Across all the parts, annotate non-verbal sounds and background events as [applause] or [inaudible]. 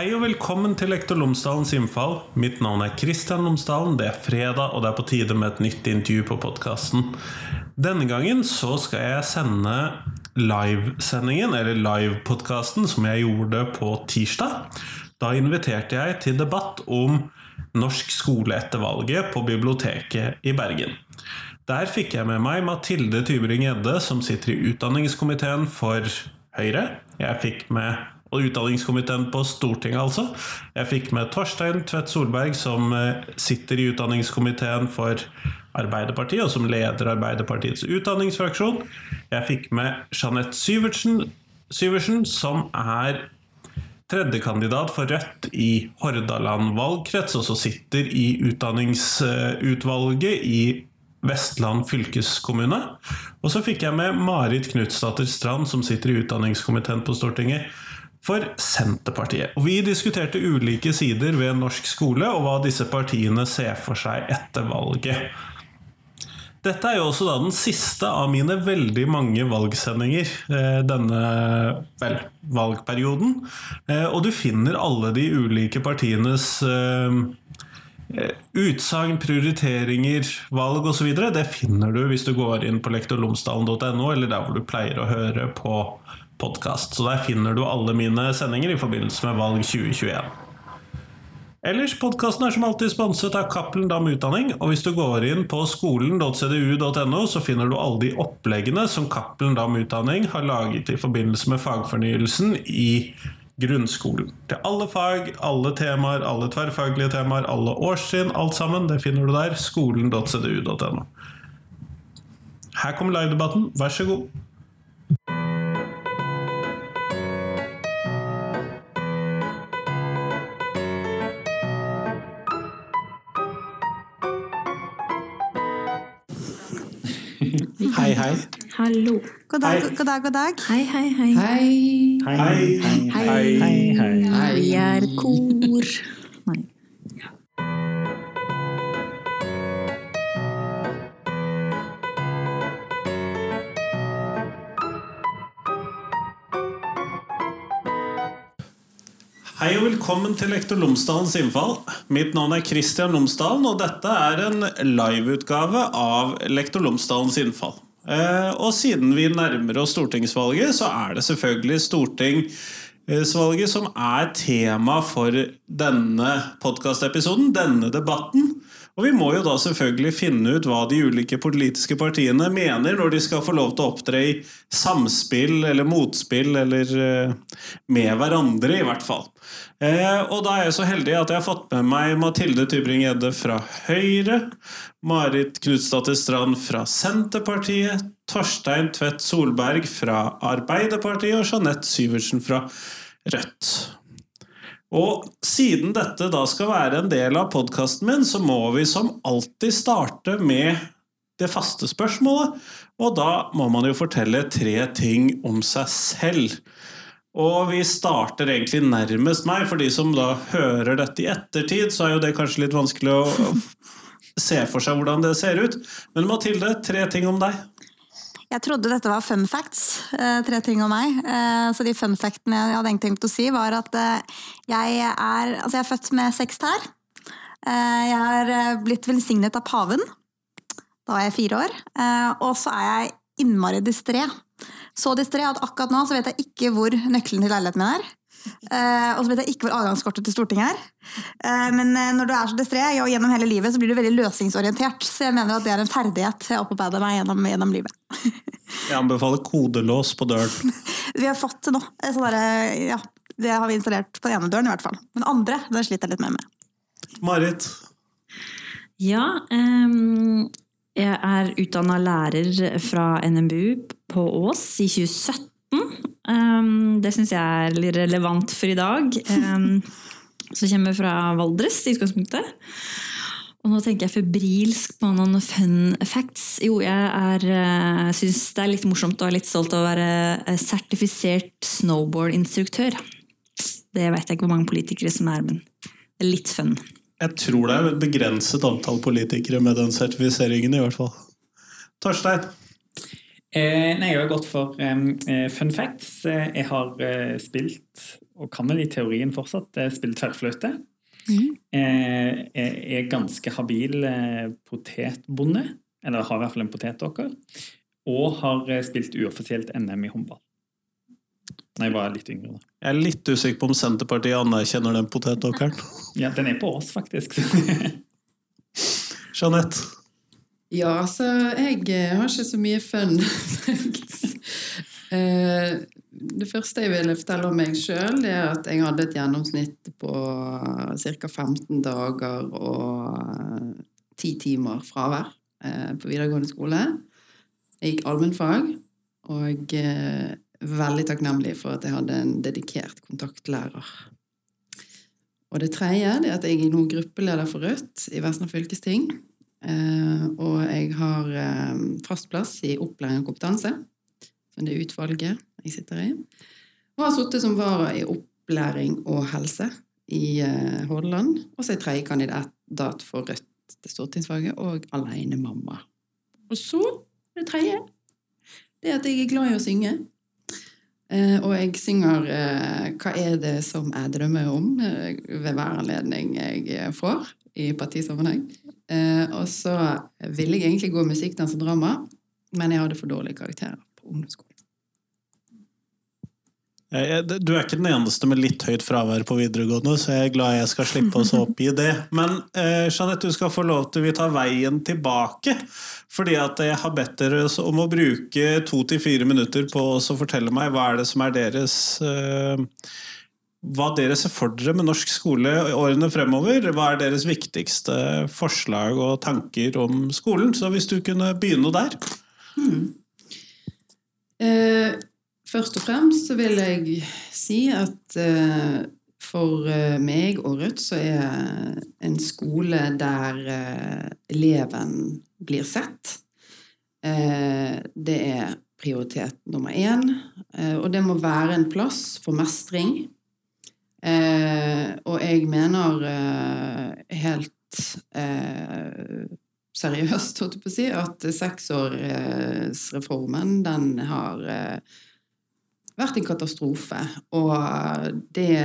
Hei og velkommen til Lektor Lomsdalens innfall. Mitt navn er Kristian Lomsdalen. Det er fredag, og det er på tide med et nytt intervju på podkasten. Denne gangen så skal jeg sende livesendingen, eller livepodkasten, som jeg gjorde på tirsdag. Da inviterte jeg til debatt om norsk skole etter valget på biblioteket i Bergen. Der fikk jeg med meg Mathilde Tybring-Gjedde, som sitter i utdanningskomiteen for Høyre. Jeg fikk med og utdanningskomiteen på Stortinget, altså. Jeg fikk med Torstein Tvedt Solberg, som eh, sitter i utdanningskomiteen for Arbeiderpartiet, og som leder Arbeiderpartiets utdanningsfraksjon. Jeg fikk med Jeanette Syvertsen, Syversen, som er tredjekandidat for Rødt i Hordaland valgkrets, og som sitter i utdanningsutvalget i Vestland fylkeskommune. Og så fikk jeg med Marit Knutsdatter Strand, som sitter i utdanningskomiteen på Stortinget for Senterpartiet. Og vi diskuterte ulike sider ved norsk skole, og hva disse partiene ser for seg etter valget. Dette er jo også da den siste av mine veldig mange valgsendinger eh, denne vel, valgperioden. Eh, og du finner alle de ulike partienes eh, utsagn, prioriteringer, valg osv. Det finner du hvis du går inn på lektorlomsdalen.no, eller der hvor du pleier å høre på podkast. Så der finner du alle mine sendinger i forbindelse med valg 2021. Ellers, podkasten er som alltid sponset av Cappelen Dam Utdanning, og hvis du går inn på skolen.cdu.no, så finner du alle de oppleggene som Cappelen Dam Utdanning har laget i forbindelse med fagfornyelsen i grunnskolen. Til alle fag, alle temaer, alle tverrfaglige temaer, alle årstrinn, alt sammen, det finner du der. Skolen.cdu.no. Her kommer livedebatten, vær så god. Hallo. God dag, god dag. god dag. Hei, hei, hei. Hei. Hei. Hei. Hei. Vi er kor. Nei. Hei og velkommen til Lektor Lomsdalens innfall. Mitt navn er Kristian Lomsdalen, og dette er en liveutgave av Lektor Lomsdalens innfall. Eh, Og siden vi nærmer oss stortingsvalget, så er det selvfølgelig stortingsvalget som er tema for denne podkastepisoden, denne debatten. Og vi må jo da selvfølgelig finne ut hva de ulike politiske partiene mener når de skal få lov til å opptre i samspill eller motspill, eller eh, med hverandre, i hvert fall. Eh, og da er jeg så heldig at jeg har fått med meg Mathilde Tybring-Gjedde fra Høyre, Marit Knutsdatter Strand fra Senterpartiet, Torstein Tvedt Solberg fra Arbeiderpartiet og Jeanette Syversen fra Rødt. Og siden dette da skal være en del av podkasten min, så må vi som alltid starte med det faste spørsmålet. Og da må man jo fortelle tre ting om seg selv. Og vi starter egentlig nærmest meg. For de som da hører dette i ettertid, så er jo det kanskje litt vanskelig å [laughs] se for seg hvordan det ser ut. Men Mathilde, tre ting om deg. Jeg trodde dette var fun facts, eh, tre ting om meg. Eh, Så de fun factene jeg hadde egentlig tenkt å si, var at eh, jeg er, altså jeg er født med seks tær. Jeg har blitt velsignet av paven. Da var jeg fire år. Og så er jeg innmari distré. Så distré at akkurat nå så vet jeg ikke hvor nøkkelen til leiligheten min er. Uh, og så vet jeg ikke hvor adgangskortet til Stortinget er. Uh, men eh, når du er så distré og gjennom hele livet, så blir du veldig løsningsorientert. Så jeg mener at det er en ferdighet jeg opparbeider meg gjennom, gjennom livet. [laughs] Jeg anbefaler kodelås på døren. [laughs] Vi har fått nå, sånn ja, det har vi installert på den ene døren i hvert fall. Men andre, den sliter jeg litt mer med. Marit. Ja, ehm, jeg er utdanna lærer fra NMBU på Ås i 2017. Ehm, det syns jeg er litt relevant for i dag. Um, så kommer jeg fra Valdres i utgangspunktet. Og nå tenker jeg febrilsk på noen fun facts. Jo, jeg uh, syns det er litt morsomt og er litt stolt av å være eh, sertifisert snowboardinstruktør. Det vet jeg ikke hvor mange politikere som er, men det er litt fun. Jeg tror det er et begrenset antall politikere med den sertifiseringen, i hvert fall. Torstein. Eh, nei, jeg har gått for eh, fun facts. Eh, Jeg har eh, spilt og kan vel i teorien fortsatt eh, spille tverrfløyte. Mhm. Eh, er, er ganske habil eh, potetbonde, eller har i hvert fall en potetåker. Og har eh, spilt uoffisielt NM i håndball. Jeg var litt yngre. da. Jeg er litt usikker på om Senterpartiet anerkjenner den potetåkeren. Ja, den er på oss, faktisk. [laughs] Jeanette. Ja, altså, jeg eh, har ikke så mye fun. [laughs] Eh, Det første jeg ville fortelle om meg sjøl, er at jeg hadde et gjennomsnitt på ca. 15 dager og 10 timer fravær eh, på videregående skole. Jeg gikk allmennfag, og eh, veldig takknemlig for at jeg hadde en dedikert kontaktlærer. Og det tredje er at jeg er nå gruppeleder for Rødt i Vestland fylkesting. Eh, og jeg har eh, fast plass i opplæring og kompetanse, som det utvalget jeg sitter i. Og har sittet som vara i opplæring og helse i eh, Hordaland. Og så er jeg tredje kandidat for Rødt til stortingsvalget, og alenemamma. Og så, det tredje, det er at jeg er glad i å synge. Eh, og jeg synger eh, 'Hva er det som jeg drømmer om?' eh, ved hver anledning jeg får i partisammenheng. Og så ville jeg egentlig gå musikk, dans og drama, men jeg hadde for dårlige karakterer på ungdomsskolen. Du er ikke den eneste med litt høyt fravær på videregående, så jeg er glad jeg skal slippe oss å oppgi det. Men eh, Jeanette, du skal få lov til vi tar veien tilbake. Fordi at jeg har bedt dere om å bruke to til fire minutter på å fortelle meg hva er det som er deres eh, Hva dere ser for dere med norsk skole årene fremover. Hva er deres viktigste forslag og tanker om skolen? Så hvis du kunne begynne der. Eh, først og fremst så vil jeg si at eh, for eh, meg og Rødt så er en skole der eh, eleven blir sett. Det er prioritet nummer én. Og det må være en plass for mestring. Og jeg mener helt seriøst, holdt jeg på å si, at seksårsreformen, den har vært en katastrofe. Og det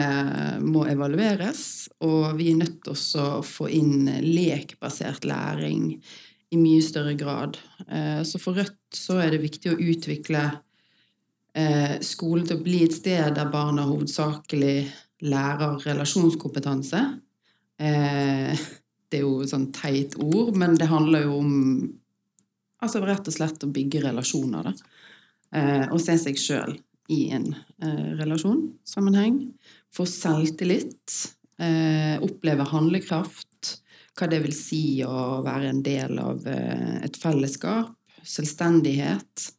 må evalueres, og vi er nødt til å få inn lekbasert læring i mye større grad. Eh, Så for Rødt så er det viktig å utvikle eh, skolen til å bli et sted der barna hovedsakelig lærer relasjonskompetanse. Eh, det er jo et sånn teit ord, men det handler jo om altså rett og slett å bygge relasjoner. Da. Og se seg sjøl i en eh, relasjonssammenheng. Få selvtillit. Eh, oppleve handlekraft. Hva det vil si å være en del av eh, et fellesskap. Selvstendighet.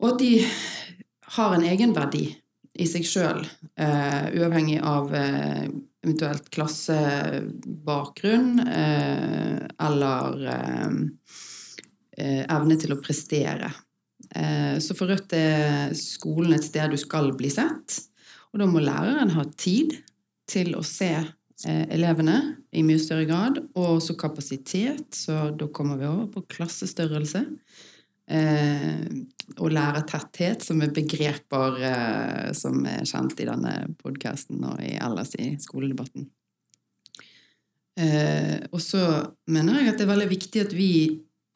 Og at de har en egenverdi i seg sjøl, eh, uavhengig av eh, eventuelt klassebakgrunn eh, eller eh, eh, evne til å prestere. Eh, så for Rødt er skolen et sted du skal bli sett, og da må læreren ha tid til å se eh, elevene i mye større grad, og også kapasitet, så da kommer vi over på klassestørrelse. Eh, og lærertetthet, som er begreper som er kjent i denne podkasten og i, ellers i skoledebatten. Og så mener jeg at det er veldig viktig at vi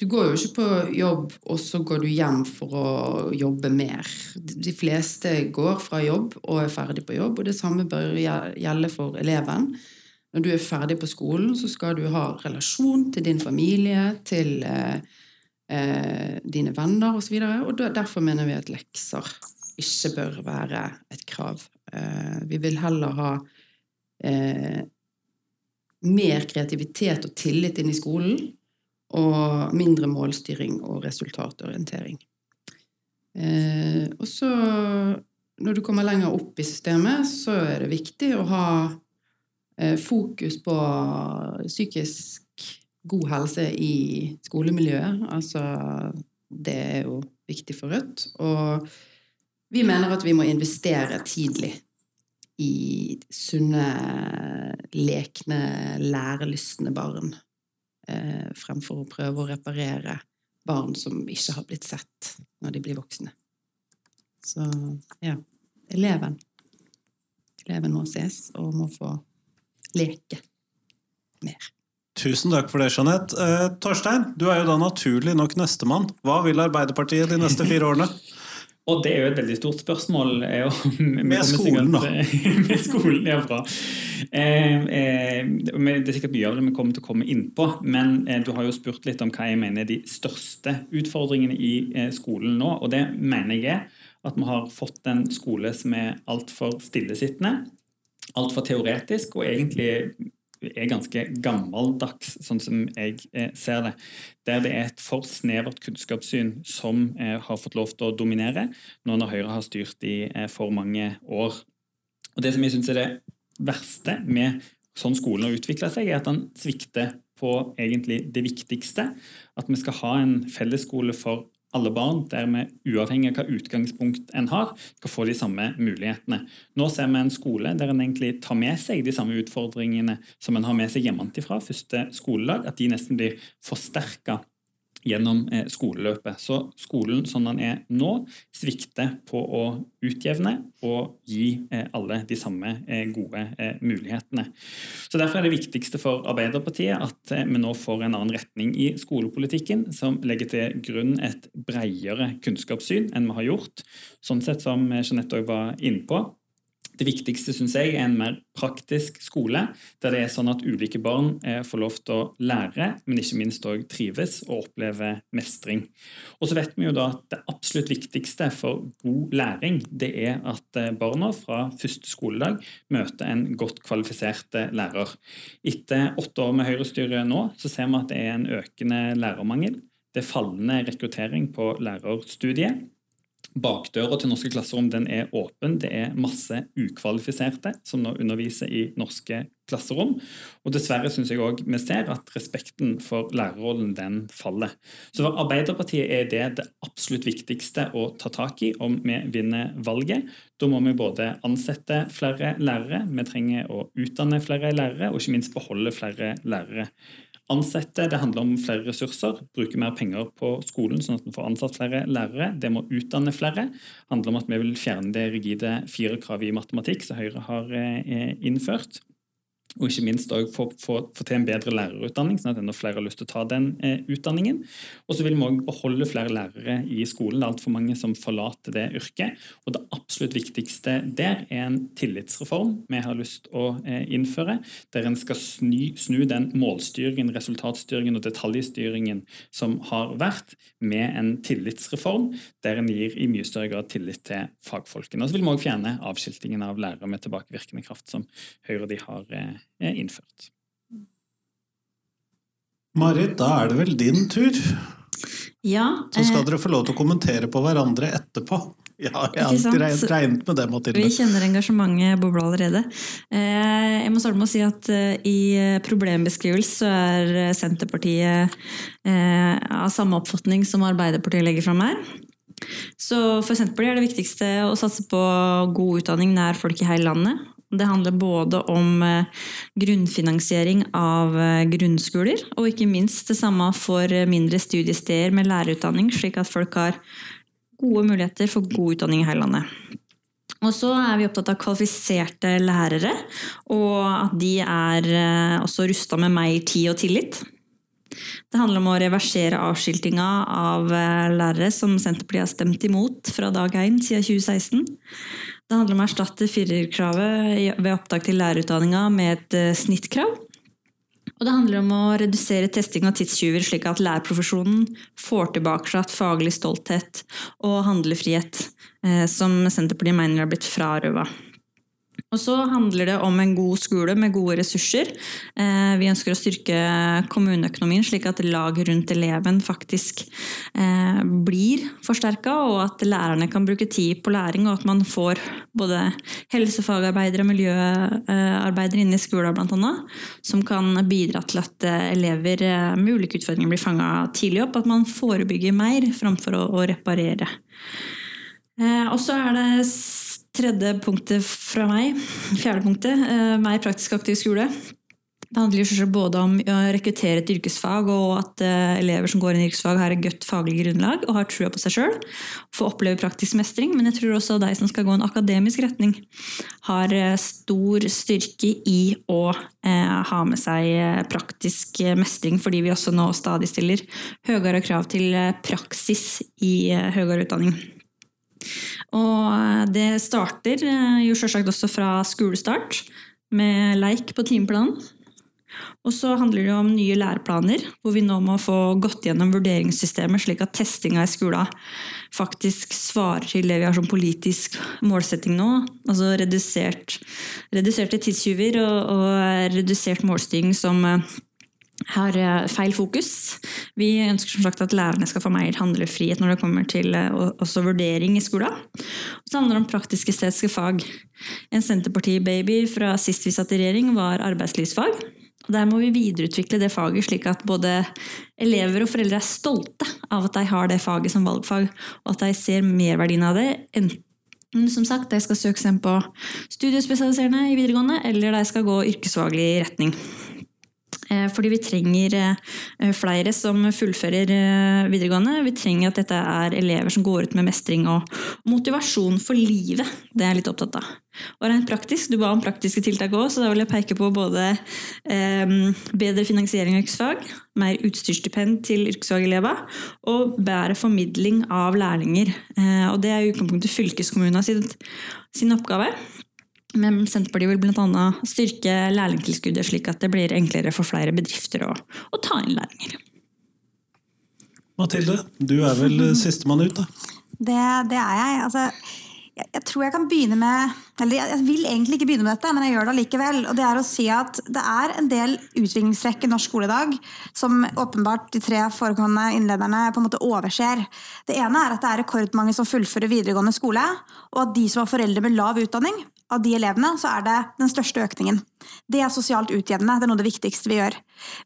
Du går jo ikke på jobb, og så går du hjem for å jobbe mer. De fleste går fra jobb og er ferdig på jobb, og det samme bør gjelde for eleven. Når du er ferdig på skolen, så skal du ha relasjon til din familie, til eh, eh, dine venner osv. Og, så og derfor mener vi at lekser ikke bør være et krav. Eh, vi vil heller ha eh, mer kreativitet og tillit inn i skolen, og mindre målstyring og resultatorientering. Eh, og så, når du kommer lenger opp i systemet, så er det viktig å ha eh, fokus på psykisk god helse i skolemiljøet. Altså, det er jo viktig for Rødt. Og vi mener at vi må investere tidlig i sunne, lekne, lærelystne barn. Eh, fremfor å prøve å reparere barn som ikke har blitt sett når de blir voksne. Så ja, eleven. Eleven må ses og må få leke mer. Tusen takk for det, Jeanette. Eh, Torstein, du er jo da naturlig nok nestemann. Hva vil Arbeiderpartiet de neste fire årene? [laughs] Og det er jo et veldig stort spørsmål. vi [laughs] [laughs] Med skolen, da. Med skolen, bra. Eh, eh, det er sikkert mye av det vi kommer til å komme inn på, men eh, du har jo spurt litt om hva jeg mener er de største utfordringene i eh, skolen nå. Og det mener jeg er at vi har fått en skole som er altfor stillesittende, altfor teoretisk, og egentlig er ganske gammeldags, sånn som jeg eh, ser det. Der det er et for snevert kunnskapssyn som eh, har fått lov til å dominere, nå når Høyre har styrt i eh, for mange år. Og Det som jeg syns er det verste med sånn skolen har utvikla seg, er at den svikter på egentlig det viktigste. At vi skal ha en fellesskole for alle barn, der vi uavhengig av hva utgangspunkt en har, skal få de samme mulighetene. Nå ser vi en skole der en egentlig tar med seg de samme utfordringene som en har med seg hjemmefra første skoledag, at de nesten blir forsterka gjennom eh, skoleløpet. Så skolen som den er nå, svikter på å utjevne og gi eh, alle de samme eh, gode mulighetene. Så Derfor er det viktigste for Arbeiderpartiet at vi nå får en annen retning i skolepolitikken, som legger til grunn et bredere kunnskapssyn enn vi har gjort. Sånn sett som Jeanette òg var inne på, det viktigste synes jeg er en mer praktisk skole, der det er sånn at ulike barn eh, får lov til å lære, men ikke minst også trives og oppleve mestring. Og så vet vi jo da at det absolutt viktigste for god læring, det er at eh, barna fra første skoledag møter en godt kvalifisert eh, lærer. Etter åtte år med høyrestyre nå, så ser vi at det er en økende lærermangel. Det er fallende rekruttering på lærerstudiet. Bakdøra til norske klasserom den er åpen. Det er masse ukvalifiserte som nå underviser i norske klasserom. Og dessverre syns jeg òg vi ser at respekten for lærerrollen den faller. Så for Arbeiderpartiet er det det absolutt viktigste å ta tak i om vi vinner valget. Da må vi både ansette flere lærere, vi trenger å utdanne flere lærere, og ikke minst beholde flere lærere. Ansette, det handler om flere ressurser. Bruke mer penger på skolen, sånn at vi får ansatt flere lærere. Det må utdanne flere. Det handler om at vi vil fjerne det rigide firerkravet i matematikk som Høyre har eh, innført. Og ikke minst få, få til en bedre lærerutdanning, sånn at enda flere har lyst til å ta den eh, utdanningen. Og så vil vi også beholde flere lærere i skolen. Det er altfor mange som forlater det yrket. Og det absolutt viktigste der er en tillitsreform vi har lyst til å eh, innføre, der en skal snu, snu den målstyringen, resultatstyringen og detaljstyringen som har vært, med en tillitsreform der en gir i mye større grad tillit til fagfolkene. Og så vil vi også fjerne avskiltingen av lærere med tilbakevirkende kraft, som Høyre og de har eh, er innført. Marit, da er det vel din tur. Ja, Så skal eh, dere få lov til å kommentere på hverandre etterpå. Ja, jeg har alltid regnet med det, Mathilde. vi kjenner engasjementet boble allerede. Eh, jeg må starte med å si at eh, i problembeskrivelse så er eh, Senterpartiet eh, av samme oppfatning som Arbeiderpartiet legger fram her. Så for Senterpartiet er det viktigste å satse på god utdanning nær folk i hele landet. Det handler både om eh, grunnfinansiering av eh, grunnskoler, og ikke minst det samme for mindre studiesteder med lærerutdanning, slik at folk har gode muligheter for god utdanning i hele landet. Og så er vi opptatt av kvalifiserte lærere, og at de er eh, også rusta med mer tid og tillit. Det handler om å reversere avskiltinga av lærere som Senterpartiet har stemt imot fra dag én siden 2016. Det handler om å erstatte firerkravet ved opptak til lærerutdanninga med et eh, snittkrav. Og det handler om å redusere testing av tidstyver, slik at lærerprofesjonen får tilbake seg faglig stolthet og handlefrihet, eh, som Senterpartiet mener har blitt frarøva. Og så handler det om en god skole med gode ressurser. Eh, Vi ønsker å styrke kommuneøkonomien, slik at lag rundt eleven faktisk eh, blir forsterka, og at lærerne kan bruke tid på læring, og at man får både helsefagarbeidere og miljøarbeidere inne i skolen bl.a., som kan bidra til at eh, elever med ulike utfordringer blir fanga tidlig opp, at man forebygger mer framfor å, reparere. Og så er det tredje punktet fra meg, fjerde punktet, eh, mer praktisk aktiv skole. Det handler jo både om å rekruttere til yrkesfag, og at eh, elever som går inn i yrkesfag har et godt faglig grunnlag og har trua på seg sjøl. Få oppleve praktisk mestring. Men jeg tror også de som skal gå en akademisk retning, har eh, stor styrke i å eh, ha med seg praktisk mestring, fordi vi også nå stadig stiller høyere krav til praksis i eh, høyere utdanning. Og det starter eh, jo selvsagt også fra skolestart, med leik på timeplanen. Og så handler det om nye læreplaner, hvor vi nå må få gått gjennom vurderingssystemet, slik at testinga i skolen faktisk svarer til det vi har som politisk målsetting nå. Altså redusert, reduserte tidstyver og, og redusert målstyring som eh, har eh, feil fokus. Vi ønsker som sagt at lærerne skal få mer handlefrihet når det kommer til eh, også vurdering i skolen. Og så handler det om praktisk-estetiske fag. En Senterparti-baby fra sist vi satt i regjering, var arbeidslivsfag. Og Der må vi videreutvikle det faget, slik at både elever og foreldre er stolte av at de har det faget som valgfag, og at de ser merverdien av det. Enten som sagt, de skal søke seg på studiespesialiserende i videregående, eller de skal gå yrkesfaglig retning. Eh, fordi vi trenger eh, flere som fullfører eh, videregående. Vi trenger at dette er elever som går ut med mestring og motivasjon for livet. Det er jeg litt opptatt av. Og rent praktisk, Du ba om praktiske tiltak òg, så da vil jeg peke på både eh, bedre finansiering av yrkesfag, mer utstyrsstipend til yrkesfagelever og bedre formidling av lærlinger. Eh, og Det er i utgangspunktet fylkeskommunene sin, sin oppgave. Men Senterpartiet vil bl.a. styrke lærlingtilskuddet, slik at det blir enklere for flere bedrifter å, å ta inn lærlinger. Mathilde, du er vel [laughs] sistemann ut, da? Det, det er jeg. Altså, jeg, jeg, tror jeg kan begynne med Eller jeg, vil egentlig ikke begynne med dette, men jeg gjør det allikevel. Og det er å si at det er en del utviklingstrekk i norsk skole i dag som åpenbart de tre foregående innlederne på en måte overser. Det ene er at det er rekordmange som fullfører videregående skole, og at de som har foreldre med lav utdanning, av de elevene så er det den største økningen. Det er sosialt utjevnende. Det er noe av det viktigste vi gjør.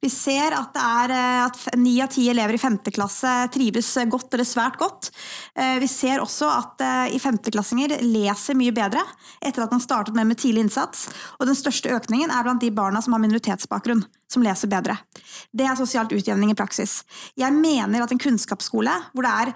Vi ser at det er eh, ni av ti elever i femte klasse trives godt eller svært godt. Eh, vi ser også at eh, i femteklassinger leser mye bedre etter at man startet med med tidlig innsats. Og den største økningen er blant de barna som har minoritetsbakgrunn, som leser bedre. Det er sosialt utjevning i praksis. Jeg mener at en kunnskapsskole hvor det er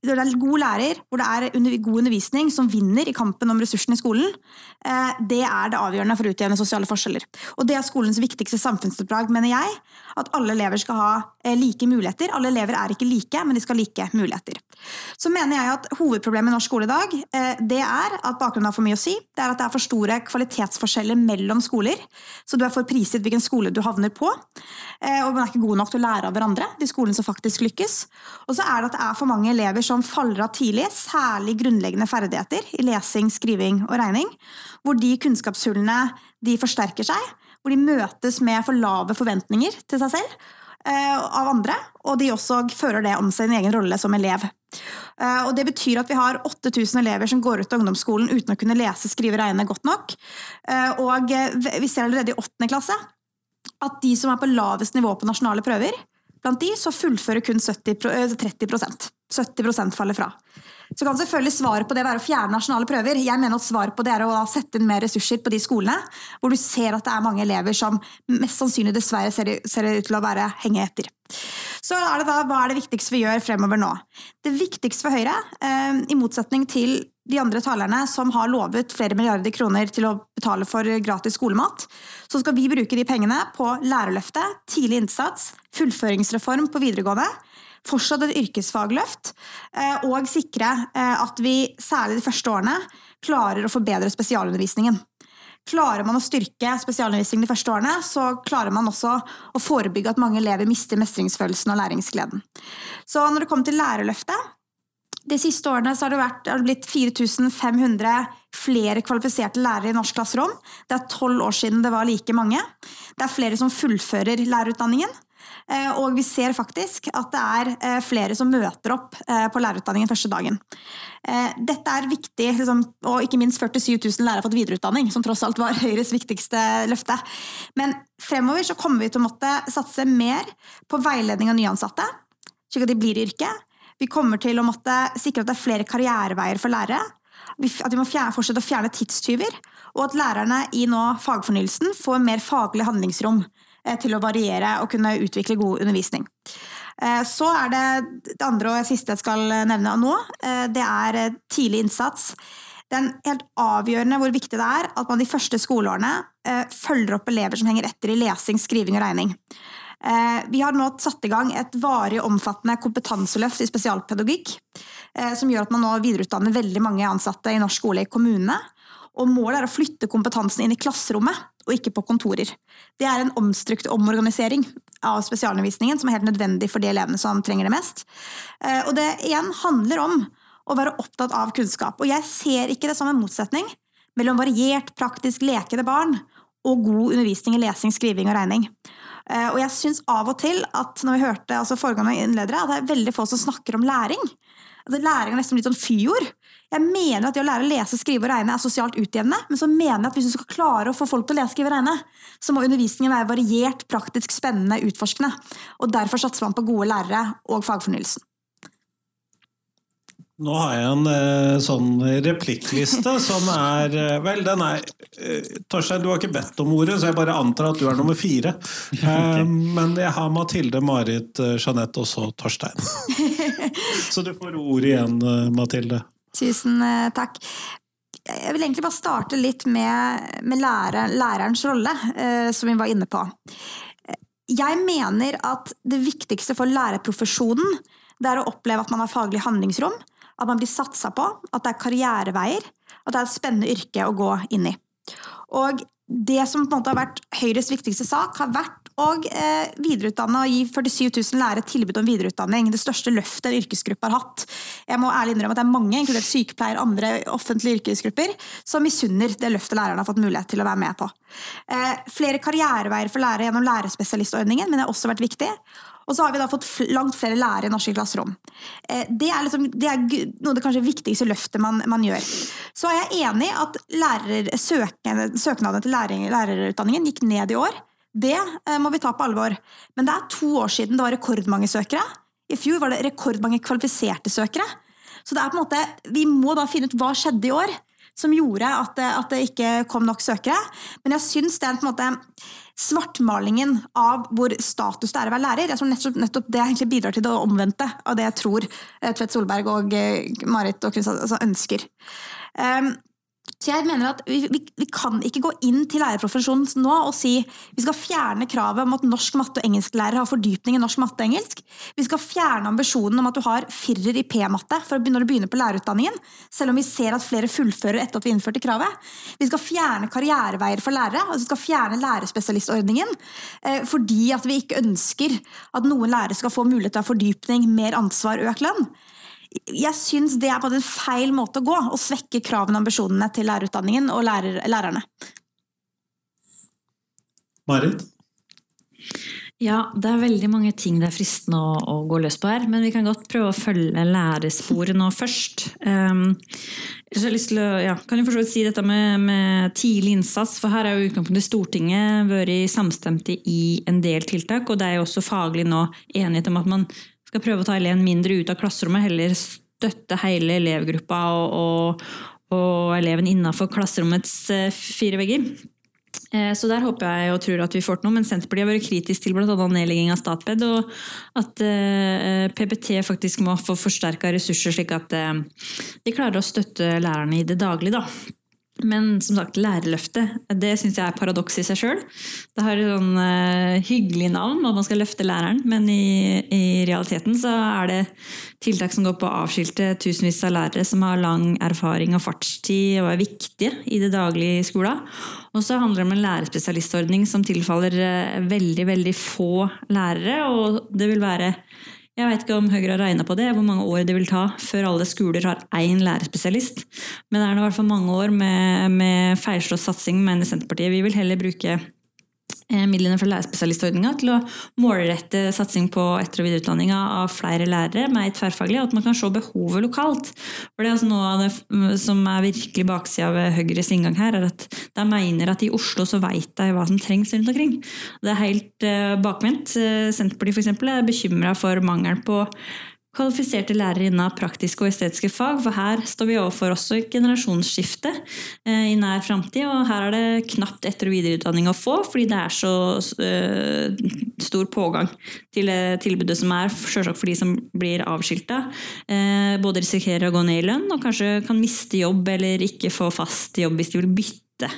det er god lærer, hvor det er god undervisning som vinner i kampen om ressursene i skolen, eh, det er det avgjørende for å utjevne sosiale forskjeller. Og det er skolens viktigste samfunnsoppdrag, mener jeg. At alle elever skal ha eh, like muligheter. Alle elever er ikke like, men de skal ha like muligheter. Så mener jeg at hovedproblemet i norsk skole i dag, eh, det er at bakgrunnen har for mye å si. Det er at det er for store kvalitetsforskjeller mellom skoler. Så du er for prisgitt hvilken skole du havner på. Og man er ikke god nok til å lære av hverandre, de skolene som faktisk lykkes. Og så er det at det er for mange elever som faller av tidlig, særlig grunnleggende ferdigheter i lesing, skriving og regning, hvor de kunnskapshullene de forsterker seg, hvor de møtes med for lave forventninger til seg selv eh, av andre, og de også fører det om sin egen rolle som elev. Eh, og Det betyr at vi har 8000 elever som går ut av ungdomsskolen uten å kunne lese, skrive regne godt nok. Eh, og vi ser allerede i åttende klasse at de som er på lavest nivå på nasjonale prøver, blant de så fullfører kun 70, 30% 70% faller fra. Så kan selvfølgelig svaret på det være å fjerne nasjonale prøver. Jeg mener at svaret på det er å sette inn mer ressurser på de skolene hvor du ser at det er mange elever som mest sannsynlig dessverre ser, ut til å være henge etter. Så er det da, Hva er det viktigste vi gjør fremover nå? Det viktigste for Høyre, eh, i motsetning til de andre talerne som har lovet flere milliarder kroner til å betale for gratis skolemat, så skal vi bruke de pengene på lærerløftet, tidlig innsats, fullføringsreform på videregående fortsatt et yrkesfagløft, eh, og sikre eh, at vi særlig de første årene klarer å forbedre spesialundervisningen. Klarer man å styrke spesialundervisningen de første årene, så klarer man også å forebygge at mange elever mister mestringsfølelsen og læringsgleden. Så når det kommer til Lærerløftet de siste årene har det, vært, har det blitt 4500 flere kvalifiserte lærere i norsk klasserom. Det er tolv år siden det var like mange. Det er flere som fullfører lærerutdanningen. Eh, og vi ser faktisk at det er eh, flere som møter opp eh, på lærerutdanningen første dagen. Dette er viktig, liksom, og ikke minst 47 000 lærere har fått videreutdanning, som tross alt var [laughs] Høyres viktigste løfte. Men fremover så kommer vi til å måtte satse mer på veiledning av nyansatte, slik at de blir i yrket. Vi kommer til å måtte sikre at det er flere karriereveier for lærere. At vi må fortsette å fjerne tidstyver. Og at lærerne i nå fagfornyelsen får mer faglig handlingsrom. Eh, til å variere og kunne utvikle god undervisning. Eh, Så er det det andre og siste jeg skal nevne nå. eh, Det er tidlig innsats. Det er helt avgjørende hvor viktig det er at man de første skoleårene følger opp elever som henger etter i lesing, skriving og regning. Vi har nå satt i gang et varig omfattende kompetanseløft i spesialpedagogikk, som gjør at man nå videreutdanner veldig mange ansatte i norsk skole i kommunene. Og målet er å flytte kompetansen inn i klasserommet, og ikke på kontorer. Det er en omstrukt omorganisering av spesialundervisningen som er helt nødvendig for de elevene som trenger det mest. Eh, Og det igjen handler om å være opptatt av kunnskap. Og jeg ser ikke det som en motsetning mellom variert, praktisk lekende barn og god undervisning i lesing, skriving og regning. Eh, Og jeg syns av og til at når vi hørte altså foregående innledere, at det er veldig få som snakker om læring. Altså, læring er nesten litt sånn fyord. Jeg mener at det å lære å lese, skrive og regne er sosialt utjevnende, men så mener jeg at hvis du skal klare å få folk til å lese, skrive og regne, så må undervisningen være variert, praktisk, spennende, utforskende. Og derfor satser man på gode lærere og fagfornyelsen. Nå har jeg en eh, sånn replikkliste som er eh, Vel, den er eh, Torstein, du har ikke bedt om ordet, så jeg bare antar at du er nummer fire. [laughs] Eh, men jeg har Mathilde, Marit, eh, Jeanette og så Torstein. [laughs] så du får ordet igjen, eh, Mathilde. Tusen eh, takk. Jeg vil egentlig bare starte litt med, med lærer, lærerens rolle, eh, som vi var inne på. Jeg mener at det viktigste for lærerprofesjonen det er å oppleve at man har faglig handlingsrom, at man blir satsa på, at det er karriereveier, at det er et spennende yrke å gå inn i. Og det som på en måte har vært Høyres viktigste sak, har vært å eh, videreutdanne og gi 47 000 lærere tilbud om videreutdanning. Det største løftet en yrkesgruppe har hatt. Jeg må ærlig innrømme at det er mange, inkludert sykepleiere og andre offentlige yrkesgrupper, som misunner det løftet lærerne har fått mulighet til å være med på. Eh, flere karriereveier for lærere gjennom lærerspesialistordningen, men det har også vært viktig. Og så har vi da fått langt flere lærere i norske klasserom. Eh, Det er, liksom, det er noe av det kanskje viktigste løftet man, man gjør. Så er jeg enig at lærer, søkende, søknadene til lærer, lærerutdanningen gikk ned i år. Det eh, må vi ta på alvor. Men det er to år siden det var rekordmange søkere. I fjor var det rekordmange kvalifiserte søkere. Så det er på en måte, vi må da finne ut hva skjedde i år som gjorde at det, at det ikke kom nok søkere. Men jeg syns er på en måte svartmalingen av hvor status det er å være lærer. Jeg tror nettopp, nettopp det egentlig bidrar til det omvendte av det jeg tror eh, Tvedt Solberg og eh, Marit og Kristian altså, ønsker. Um, så jeg mener at vi, vi, vi kan ikke gå inn til lærerprofesjonen nå og si vi skal fjerne kravet om at norsk matte- og engelsklærere har fordypning i norsk matte og engelsk. Vi skal fjerne ambisjonen om at du har firer i P-matte når du begynner på lærerutdanningen, selv om vi ser at flere fullfører etter at vi innførte kravet. Vi skal fjerne karriereveier for lærere, og vi skal fjerne lærerspesialistordningen eh, fordi at vi ikke ønsker at noen lærere skal få mulighet til å ha fordypning, mer ansvar, økt lønn jeg syns det er på en feil måte å gå, å svekke kravene og ambisjonene til lærerutdanningen og lærer, lærerne. Marit? Ja, det er veldig mange ting det er fristende å, å gå løs på her, men vi kan godt prøve å følge læresporet nå først. Um, så jeg har lyst til å, ja, kan jeg si dette med, med tidlig innsats, for her er jo utgangspunktet Stortinget vært samstemte i en del tiltak, og det er jo også faglig nå enighet om at man skal prøve å ta eleven mindre ut av klasserommet, heller støtte hele elevgruppa og, og, og eleven innafor klasserommets eh, fire vegger. Eh, Så der håper jeg og tror at vi får til noe, men Senterpartiet har vært kritisk til bl.a. nedlegging av Statped, og at eh, PPT faktisk må få forsterka ressurser, slik at de klarer å støtte lærerne i det daglige. da. Men som sagt, lærerløftet, det syns jeg er paradoks i seg sjøl. Det har et sånn uh, hyggelig navn, at man skal løfte læreren, men i, i realiteten så er det tiltak som går på å avskilte tusenvis av lærere som har lang erfaring og fartstid og er viktige i det daglige i skolen. Og så handler det om en lærerspesialistordning som tilfaller uh, veldig, veldig få lærere, og det vil være jeg vet ikke om Høyre har regna på det, hvor mange år det vil ta før alle skoler har én lærerspesialist. Men det er nå i hvert fall mange år med, med feilslått satsing, mener Senterpartiet. Vi vil heller bruke midlene fra lærerspesialistordninga til å målrette satsing på etter- og videreutdanninga av flere lærere med et tverrfaglig, og at man kan se behovet lokalt. For det er altså Noe av det som er virkelig baksida ved Høyres inngang her, er at de mener at i Oslo så veit de hva som trengs rundt omkring. Det er helt eh, bakvendt. Eh, Senterpartiet eksempel, er bekymra for mangelen på kvalifiserte lærere innen praktiske og estetiske fag, for her står vi overfor også et generasjonsskifte eh, i nær framtid, og her er det knapt etter- og videreutdanning å få, fordi det er så eh, stor pågang til eh, tilbudet som er, selvsagt for de som blir avskilta. Både risikerer å gå ned i lønn, og kanskje kan miste jobb eller ikke få fast jobb hvis de vil bytte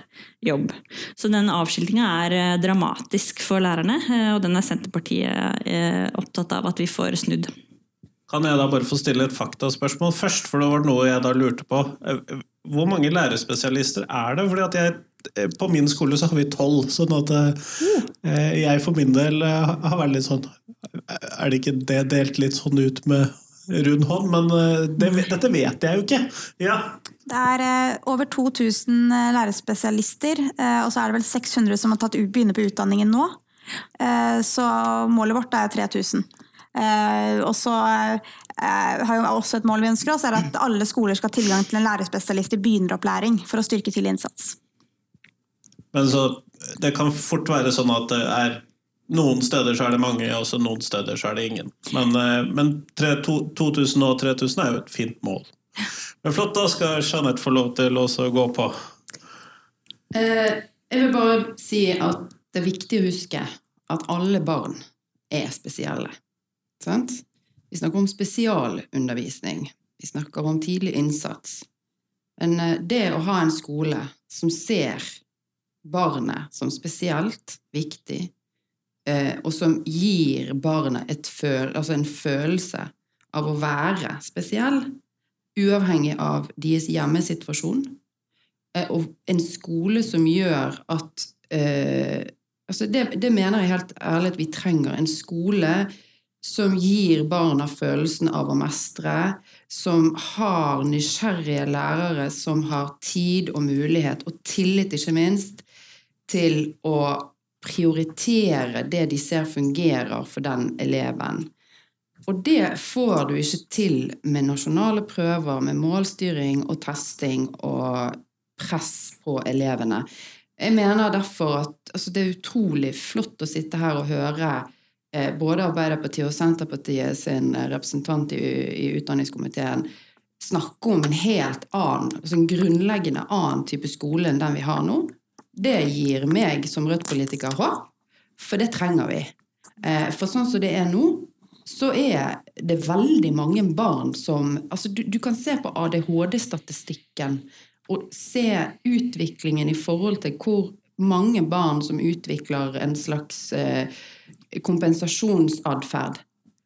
jobb. Så den avskiltinga er dramatisk for lærerne, og den er Senterpartiet opptatt av at vi får snudd. Kan jeg da bare få stille et faktaspørsmål først, for det var noe jeg da lurte på. Eh, Hvor mange lærerspesialister er det? Fordi at jeg, eh, På min skole så har vi tolv, sånn at eh, jeg for min del eh, har vært litt sånn Er det ikke det delt litt sånn ut med rund hånd? Men eh, det, dette vet jeg jo ikke. Ja, Det er eh, over 2000 lærerspesialister, eh, og så er det vel 600 som har tatt, begynner på utdanningen nå. Eh, så målet vårt er 3000. Eh, og så eh, har jo også et mål vi ønsker oss, er at alle skoler skal ha tilgang til en lærerspesialist i begynneropplæring for å styrke tidlig innsats. Men så det kan fort være sånn at det er noen steder så er det mange, og så noen steder så er det ingen. Men, eh, men tre- to- 2000 og 3000 er jo et fint mål. Men flott, da skal Jeanette få lov til å gå på. Eh, jeg vil bare si at det er viktig å huske at alle barn er spesielle. Sant? Vi snakker om spesialundervisning. Vi snakker om tidlig innsats. Men eh, det å ha en skole som ser barnet som spesielt viktig, eh, og som gir barnet et føl altså en følelse av å være spesiell, uavhengig av deres hjemmesituasjon, Eh, og en skole som gjør at altså det, det mener jeg helt ærlig at vi trenger. En skole som gir barna følelsen av å mestre, som har nysgjerrige lærere som har tid og mulighet, og tillit, ikke minst, til å prioritere det de ser fungerer for den eleven. Og det får du ikke til med nasjonale prøver, med målstyring og testing og press på elevene. Jeg mener derfor at altså, det er utrolig flott å sitte her og høre både Arbeiderpartiet og Senterpartiet sin representant i, i utdanningskomiteen snakke om en helt annen, altså en grunnleggende annen type skole enn den vi har nå. Det gir meg som Rødt-politiker håp, for det trenger vi. Eh, for sånn som det er nå, så er det veldig mange barn som altså du, du kan se på ADHD-statistikken og se utviklingen i forhold til hvor mange barn som utvikler en slags eh, kompensasjonsatferd.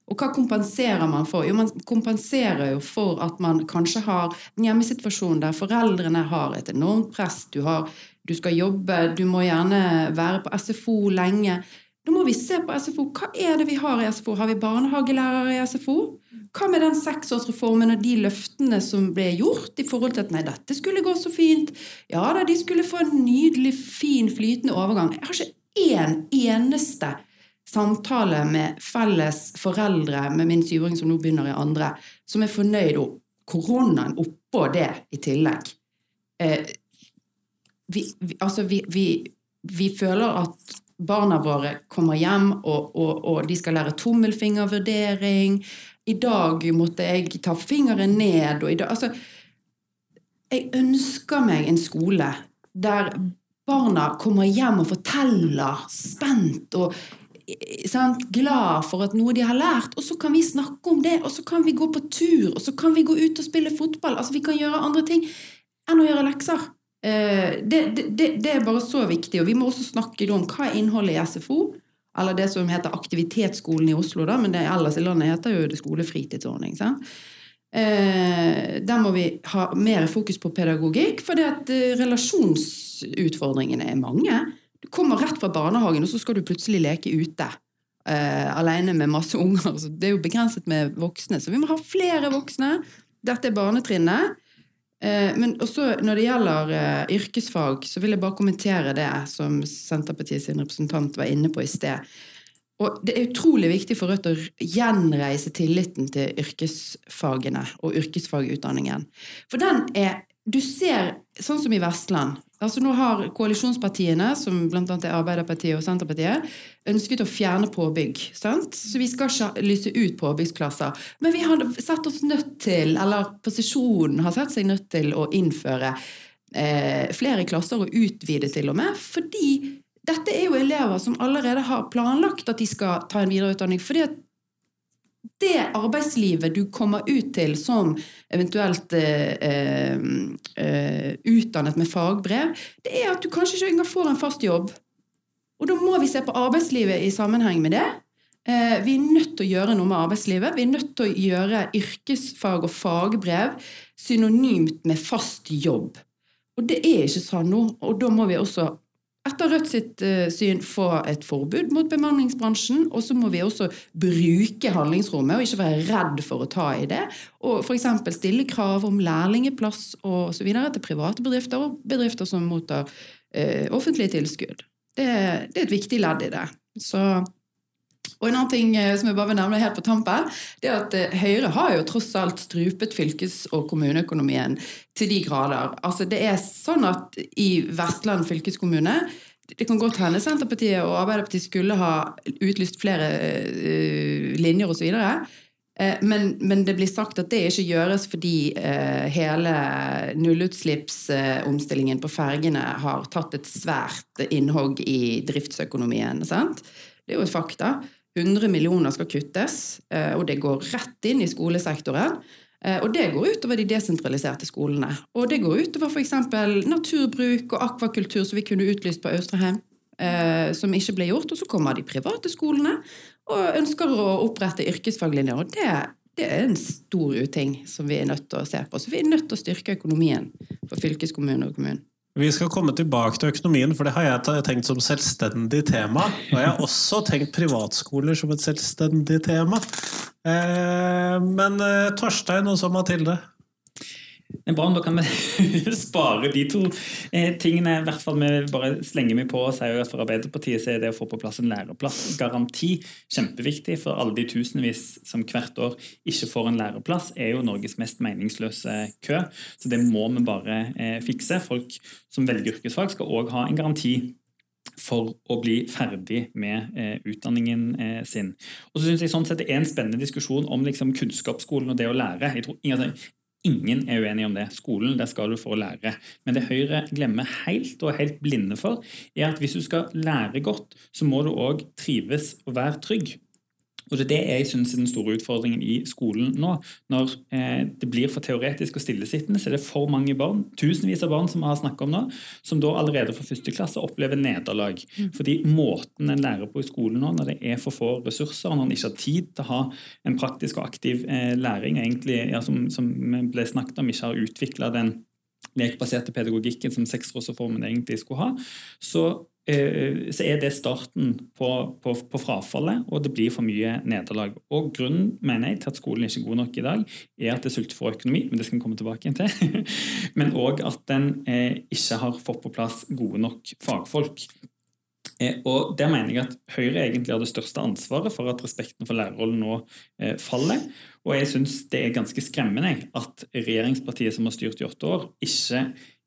Og hva kompenserer man for? Jo, man kompenserer jo for at man kanskje har en hjemmesituasjon der foreldrene har et enormt press. Du, har, du skal jobbe, du må gjerne være på SFO lenge. Da må vi se på SFO. Hva er det vi har i SFO? Har vi barnehagelærere i SFO? Hva med den seksårsreformen og de løftene som ble gjort i forhold til at nei, dette skulle gå så fint? Ja da, de skulle få en nydelig, fin, flytende overgang. Jeg har ikke én eneste samtale med felles foreldre med min syvåring som nå begynner i andre, som er fornøyd, og koronaen oppå det i tillegg. Eh, vi, vi, altså, vi, vi, føler at barna våre kommer hjem, og, og, og de skal lære tommelfingervurdering. I dag måtte jeg ta fingeren ned, og i dag Altså, jeg ønsker meg en skole der barna kommer hjem og forteller spent og sant, glad for at noe de har lært, og så kan vi snakke om det, og så kan vi gå på tur, og så kan vi gå ut og spille fotball. Altså, vi kan gjøre andre ting enn å gjøre lekser. Eh, Det, det, det, det er bare så viktig, og vi må også snakke om hva er innholdet i SFO, eller det som heter Aktivitetsskolen i Oslo, da, men det ellers i landet heter jo det skolefritidsordning. sant? Eh, der må vi ha mer fokus på pedagogikk, for relasjonsutfordringene er mange. Kommer rett fra barnehagen, og så skal du plutselig leke ute. Uh, alene med masse [laughs] unger. Så det er jo begrenset med voksne. Så vi må ha flere voksne. Dette er barnetrinnet. Uh, men også når det gjelder uh, yrkesfag, så vil jeg bare kommentere det som Senterpartiet sin representant var inne på i sted. Og det er utrolig viktig for Rødt å gjenreise tilliten til yrkesfagene og yrkesfagutdanningen. For den er Du ser, sånn som i Vestland, Altså Nå har koalisjonspartiene, som bl.a. er Arbeiderpartiet og Senterpartiet, ønsket å fjerne påbygg. Sant? Så vi skal ikke lyse ut påbyggsklasser. Men vi har sett oss nødt til, eller posisjonen har sett seg nødt til å innføre eh, flere klasser og utvide til og med. Fordi dette er jo elever som allerede har planlagt at de skal ta en videreutdanning. fordi at det arbeidslivet du kommer ut til som eventuelt eh, eh, utdannet med fagbrev, det er at du kanskje ikke engang får en fast jobb. Og da må vi se på arbeidslivet i sammenheng med det. Eh, vi er nødt til å gjøre noe med arbeidslivet. Vi er nødt til å gjøre yrkesfag og fagbrev synonymt med fast jobb. Og det er ikke sånn nå, og da må vi også etter Rødt sitt uh, syn få et forbud mot bemanningsbransjen, og så må vi også bruke handlingsrommet og ikke være redd for å ta i det. Og f.eks. stille krav om lærlingeplass og så videre til private bedrifter og bedrifter som mottar uh, offentlige tilskudd. Det, det, er et viktig ledd i det. Så og en annen ting eh, som jeg bare vil nevne helt på tampen, det er at Høyre har jo tross alt strupet fylkes- og kommuneøkonomien til de grader. Altså det er sånn at i Vestland fylkeskommune det kan godt hende Senterpartiet og Arbeiderpartiet skulle ha utlyst flere uh, linjer osv. Men, men det blir sagt at det ikke gjøres fordi uh, hele nullutslippsomstillingen på fergene har tatt et svært innhogg i driftsøkonomien. Sant? Det er jo et fakta. 100 millioner skal kuttes, og det går rett inn i skolesektoren. Eh, og det går utover de desentraliserte skolene. Og det går utover f.eks. naturbruk og akvakultur som vi kunne utlyst på Austrheim, eh, som ikke ble gjort. Og så kommer de private skolene og ønsker å opprette yrkesfaglinjer. Og det, det er en stor uting som vi er nødt til å se på. Så vi er nødt til å styrke økonomien for fylkeskommunen og kommune. Vi skal komme tilbake til økonomien, for det har jeg tenkt som selvstendig tema. Og jeg har også tenkt privatskoler som et selvstendig tema. Eh, men eh, Torstein og så Mathilde. Men bra, Da kan vi [laughs] spare de to eh, tingene. I hvert fall vi bare slenger meg på og sier at For Arbeiderpartiet så er det å få på plass en læreplassgaranti kjempeviktig. For alle de tusenvis som hvert år ikke får en læreplass, er jo Norges mest meningsløse kø. Så det må vi bare eh, fikse. Folk som velger yrkesfag, skal òg ha en garanti for å bli ferdig med eh, utdanningen eh, sin. Og så synes jeg sånn sett Det er en spennende diskusjon om liksom, kunnskapsskolen og det å lære. Jeg tror ingen, ingen er uenig om det. Skolen der skal du for å lære. Men det Høyre glemmer helt og er helt blinde for, er at hvis du skal lære godt, så må du òg trives og være trygg. Og Det er det jeg synes er den store utfordringen i skolen nå. Når eh, det blir for teoretisk og stillesittende, så er det for mange barn, tusenvis av barn som vi har snakket om nå, som da allerede fra første klasse opplever nederlag. Mm. Fordi måten en lærer på i skolen nå, når det er for få ressurser, når en ikke har tid til å ha en praktisk og aktiv eh, læring, egentlig, ja, som, som ble snakket om, ikke har utvikla den lekbaserte pedagogikken som seksårsreformen egentlig skulle ha, så så er det starten på, på, på, frafallet, og det blir for mye nederlag. Og Grunnen mener jeg til at skolen ikke er god nok i dag, er at det er sultefòr økonomi, men det skal vi komme tilbake til. [laughs] men òg at den eh, ikke har fått på plass gode nok fagfolk. Eh, og Der mener jeg at Høyre egentlig har det største ansvaret for at respekten for lærerrollen nå eh, faller. Og jeg syns det er ganske skremmende at regjeringspartiet som har styrt i åtte år, ikke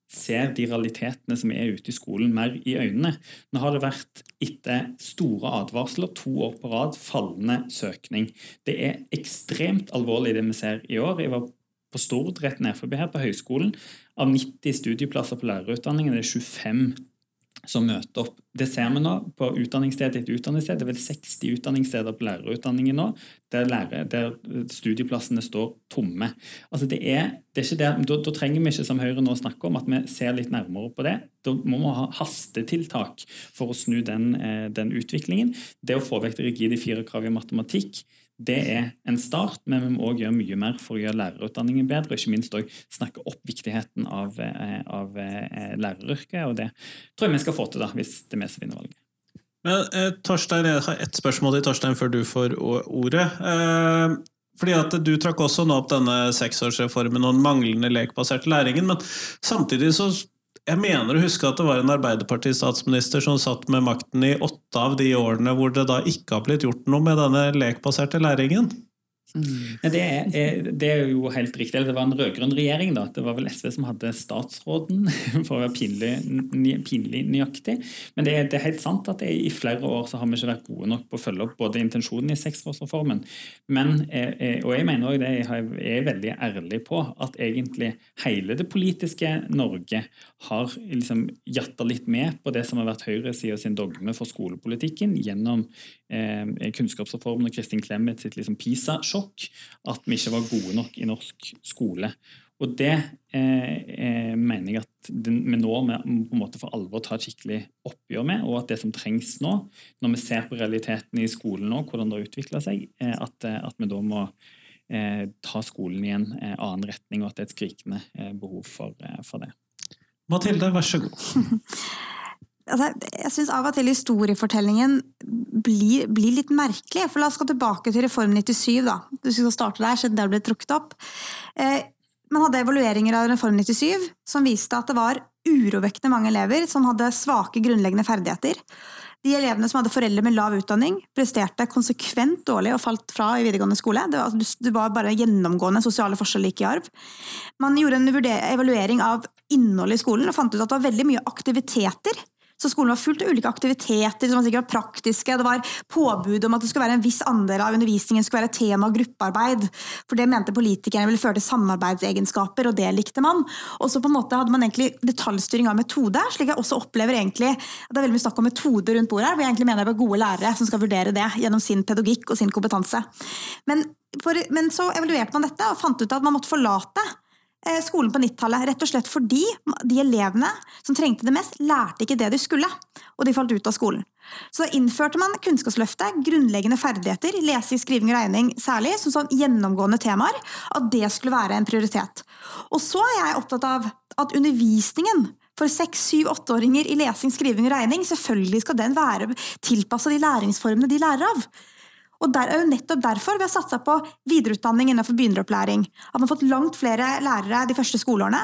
ser de realitetene som er ute i skolen, mer i øynene. Nå har det vært etter store advarsler to år på rad fallende søkning. Det er ekstremt alvorlig det vi ser i år. Jeg var på Stord rett ned forbi her på høyskolen. Av 90 studieplasser på lærerutdanningen det er det 25 som møter opp. Det ser vi nå på utdanningssted etter utdanningssted. Det er vel 60 utdanningssteder på lærerutdanningen nå der, lærer, der studieplassene står tomme. Altså det er, det er det, da, da, trenger vi ikke som Høyre nå snakke om at vi ser litt nærmere på det. Da må vi ha hastetiltak for å snu den, eh, den utviklingen. Det å få vekk det rigide firerkravet i matematikk det er en start, men vi må også gjøre mye mer for å gjøre lærerutdanningen bedre. Og ikke minst også snakke opp viktigheten av, eh, av eh, læreryrket. Og det tror jeg vi skal få til, da, hvis det som vinner valget. Men, eh, Torstein, Jeg har ett spørsmål til Torstein før du får ordet. Eh, fordi at Du trakk også nå opp denne seksårsreformen og den manglende lekbaserte læringen. Men samtidig så jeg mener å huske at det var en Arbeiderparti-statsminister som satt med makten i åtte av de årene hvor det da ikke har blitt gjort noe med denne lekbaserte læringen. Men Det er, det er jo helt riktig. Det var en rød-grønn regjering. da. Det var vel SV som hadde statsråden, [laughs] for å være pinlig, pinlig nøyaktig. Men det er, det er helt sant at i flere år så har vi ikke vært gode nok på å følge opp både intensjonen i seksårsreformen, men, eh, eh, og jeg mener også det, jeg er veldig ærlig på at egentlig hele det politiske Norge har liksom jatta litt med på det som har vært høyresida sin dogme for skolepolitikken gjennom eh, kunnskapsreformen og Kristin Clemet sitt liksom PISA-sjokk, at vi ikke var gode nok i norsk skole. Og det eh, eh, mener jeg at vi nå må på en måte for alvor ta et skikkelig oppgjør med, og at det som trengs nå, når vi ser på realiteten i skolen nå, hvordan det har utvikla seg, eh, at, eh, at vi da må eh, ta skolen i en eh, annen retning, og at det er et skrikende eh, behov for, eh, for det. Mathilde, vær så god. [laughs] altså, jeg syns av og til historiefortellingen blir, blir, litt merkelig. For la oss gå tilbake til Reform 97, da. Du skal starte der, siden det ble trukket opp. Eh, man hadde evalueringer av Reform 97 som viste at det var urovekkende mange elever som hadde svake grunnleggende ferdigheter. De elevene som hadde foreldre med lav utdanning, presterte konsekvent dårlig og falt fra i videregående skole. Det var, det var bare gjennomgående sosiale forskjeller gikk i arv. Man gjorde en evaluering av innholdet i skolen og fant ut at det var veldig mye aktiviteter så skolen var fullt av ulike aktiviteter som var sikkert praktiske. Det var påbud om at det skulle være en viss andel av undervisningen skulle være tema- og gruppearbeid. For det mente politikerne ville føre til samarbeidsegenskaper, og det likte man. Og så på en måte hadde man egentlig detaljstyring av metode, slik jeg også opplever egentlig at det er veldig mye snakk om metode rundt bordet her, hvor jeg egentlig mener det er gode lærere som skal vurdere det gjennom sin pedagogikk og sin kompetanse. Men, for, men så evaluerte man dette og fant ut at man måtte forlate skolen på 90-tallet. Rett og slett fordi de elevene som trengte det mest, lærte ikke det de skulle, og de falt ut av skolen. Så da innførte man Kunnskapsløftet, grunnleggende ferdigheter, lesing, skriving og regning særlig, som sånn gjennomgående temaer, at det skulle være en prioritet. Og så er jeg opptatt av at undervisningen for seks, syv, åtteåringer i lesing, skriving og regning, selvfølgelig skal den være tilpassa de læringsformene de lærer av. Og der er jo nettopp derfor vi har satsa på videreutdanning innenfor begynneropplæring. At man har fått langt flere lærere de første skoleårene.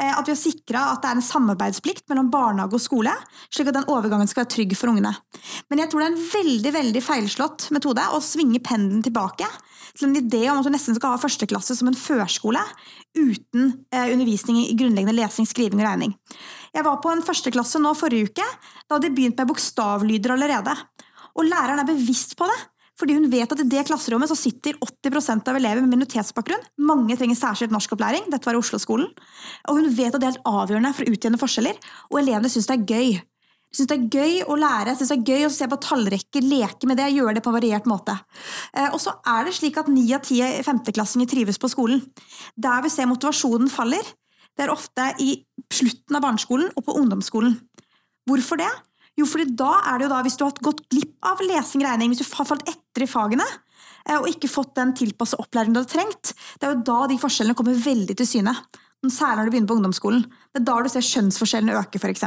At vi har sikra at det er en samarbeidsplikt mellom barnehage og skole, slik at den overgangen skal være trygg for ungene. Men jeg tror det er en veldig veldig feilslått metode å svinge pendelen tilbake til en idé om at du nesten skal ha førsteklasse som en førskole uten undervisning i grunnleggende lesing, skriving og regning. Jeg var på en førsteklasse nå forrige uke. Da hadde de begynt med bokstavlyder allerede. Og læreren er bevisst på det. Fordi hun vet at i det klasserommet så sitter 80% av elever med minoritetsbakgrunn. Mange trenger særskilt norskopplæring. Dette var i Oslo-skolen. Og hun vet at det er helt avgjørende for å utjevne forskjeller. Og elevene syns det er gøy. De syns det er gøy å lære, synes det er gøy å se på tallrekker, leke med det, gjøre det på en variert måte. Og så er det slik at ni av ti femteklassinger trives på skolen. Der vi ser motivasjonen faller, det er ofte i slutten av barneskolen og på ungdomsskolen. Hvorfor det? Jo, fordi da er det jo da, hvis du har gått glipp av lesing, regning, hvis du har falt etter i fagene, og ikke fått den tilpassa opplæringen du hadde trengt, det er jo da de forskjellene kommer veldig til syne. Særlig når du begynner på ungdomsskolen. Det er da du ser skjønnsforskjellene øke, f.eks.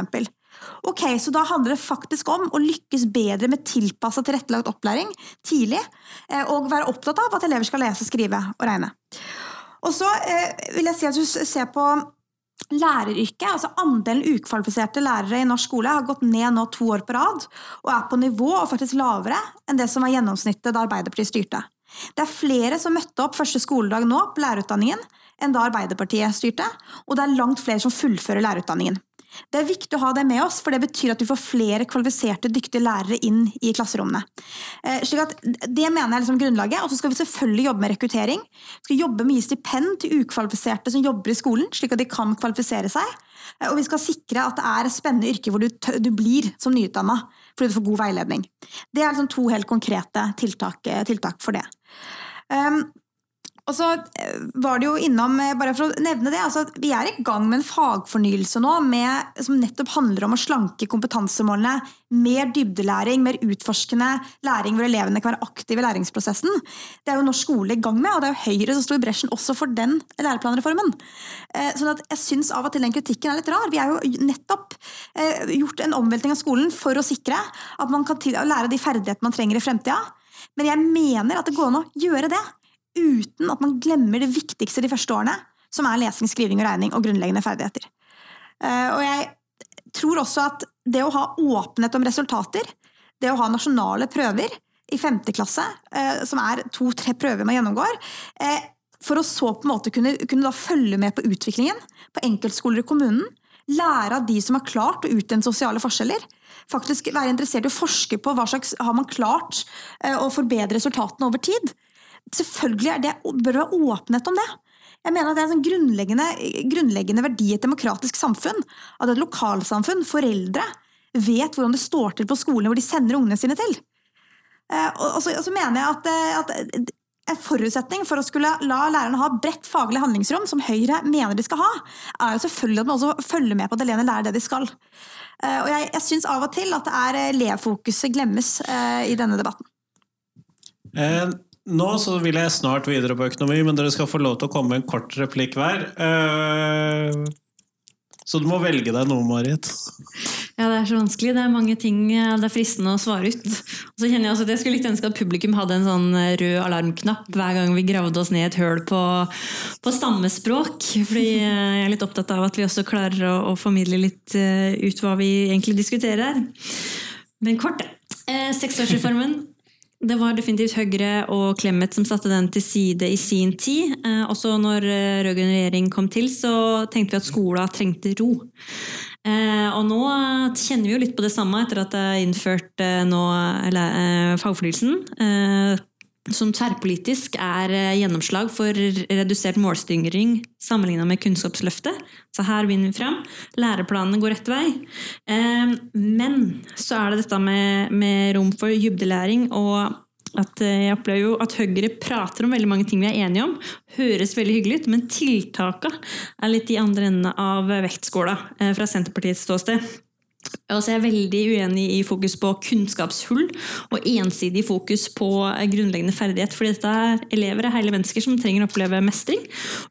Ok, så da handler det faktisk om å lykkes bedre med tilpassa tilrettelagt opplæring tidlig, og være opptatt av at elever skal lese, skrive og regne. Og så vil jeg si at du ser på læreryrket, altså Andelen ukvalifiserte lærere i norsk skole har gått ned nå to år på rad, og er på nivå og faktisk lavere enn det som var gjennomsnittet da Arbeiderpartiet styrte. Det er flere som møtte opp første skoledag nå på lærerutdanningen enn da Arbeiderpartiet styrte, og det er langt flere som fullfører lærerutdanningen. Det er viktig å ha det med oss, for det betyr at vi får flere kvalifiserte, dyktige lærere inn i klasserommene. Slik at Det mener jeg er liksom grunnlaget. Og så skal vi selvfølgelig jobbe med rekruttering. Vi skal jobbe med å gi stipend til ukvalifiserte som jobber i skolen, slik at de kan kvalifisere seg. Og vi skal sikre at det er et spennende yrke hvor du, du blir som nyutdanna fordi du får god veiledning. Det er liksom to helt konkrete tiltak, tiltak for det. Um, og så var det jo innom, bare for å nevne det, altså Vi er i gang med en fagfornyelse nå med, som nettopp handler om å slanke kompetansemålene. Mer dybdelæring, mer utforskende læring hvor elevene kan være aktive i læringsprosessen. Det er jo norsk skole i gang med, og det er jo Høyre som står i bresjen også for den læreplanreformen. Sånn at jeg syns av og til den kritikken er litt rar. Vi har jo nettopp gjort en omveltning av skolen for å sikre at man kan lære de ferdighetene man trenger i fremtida. Men jeg mener at det går an å gjøre det uten at man glemmer det viktigste de første årene, som er lesing, skriving og regning og grunnleggende ferdigheter. Og jeg tror også at det å ha åpenhet om resultater, det å ha nasjonale prøver, i femte klasse, eh, som er to-tre prøver man gjennomgår, eh, for å så på en måte kunne, kunne følge med på utviklingen på enkeltskoler i kommunen. Lære av de som har klart å utjevne sosiale forskjeller. Faktisk være interessert i å forske på hva slags har man klart eh, å forbedre resultatene over tid. Selvfølgelig det, bør det være åpenhet om det. Jeg mener at Det er en sånn grunnleggende, grunnleggende verdi i et demokratisk samfunn. At et lokalsamfunn, foreldre, vet hvordan det står til på skolene hvor de sender ungene sine til. Eh, og så, og så mener jeg at, eh, at en forutsetning for å skulle la lærerne ha bredt faglig handlingsrom, som Høyre mener de skal ha, er jo selvfølgelig at man også følger med på at elevene lærer det de skal. Eh, og jeg, jeg syns av og til at det er elevfokuset glemmes i denne debatten. Eh, nå så vil jeg snart videre på økonomi, men dere skal få lov til å komme med en kort replikk hver. Eh, så du må velge deg noe, Marit. Ja, det er så vanskelig. Det er mange ting det er fristende å svare ut. Og så kjenner Jeg også at jeg skulle litt ønske at publikum hadde en sånn rød alarmknapp hver gang vi gravde oss ned et høl på, på stammespråk. Fordi jeg er litt opptatt av at vi også klarer å, å formidle litt eh, ut hva vi egentlig diskuterer her. Men kort, eh, seksårsreformen det var definitivt Høyre og Clemet som satte den til side i sin tid. Eh, også når eh, rød-grønn regjering kom til, så tenkte vi at skolen trengte ro. Eh, og nå kjenner vi jo litt på det samme etter at det er innført eh, nå, eller, fagfornyelsen. Eh, som tverrpolitisk er gjennomslag for redusert målstyring sammenlignet med Kunnskapsløftet. Så her vinner vi fram. Læreplanene går rett vei. Men så er det dette med, med rom for dybdelæring og at jeg opplever jo at Høyre prater om veldig mange ting vi er enige om. Høres veldig hyggelig ut, men tiltaka er litt i andre enden av vektskåla fra Senterpartiets ståsted. Og jeg er veldig uenig i fokus på kunnskapshull og ensidig fokus på grunnleggende ferdighet. fordi dette er elever er hele mennesker som trenger å oppleve mestring.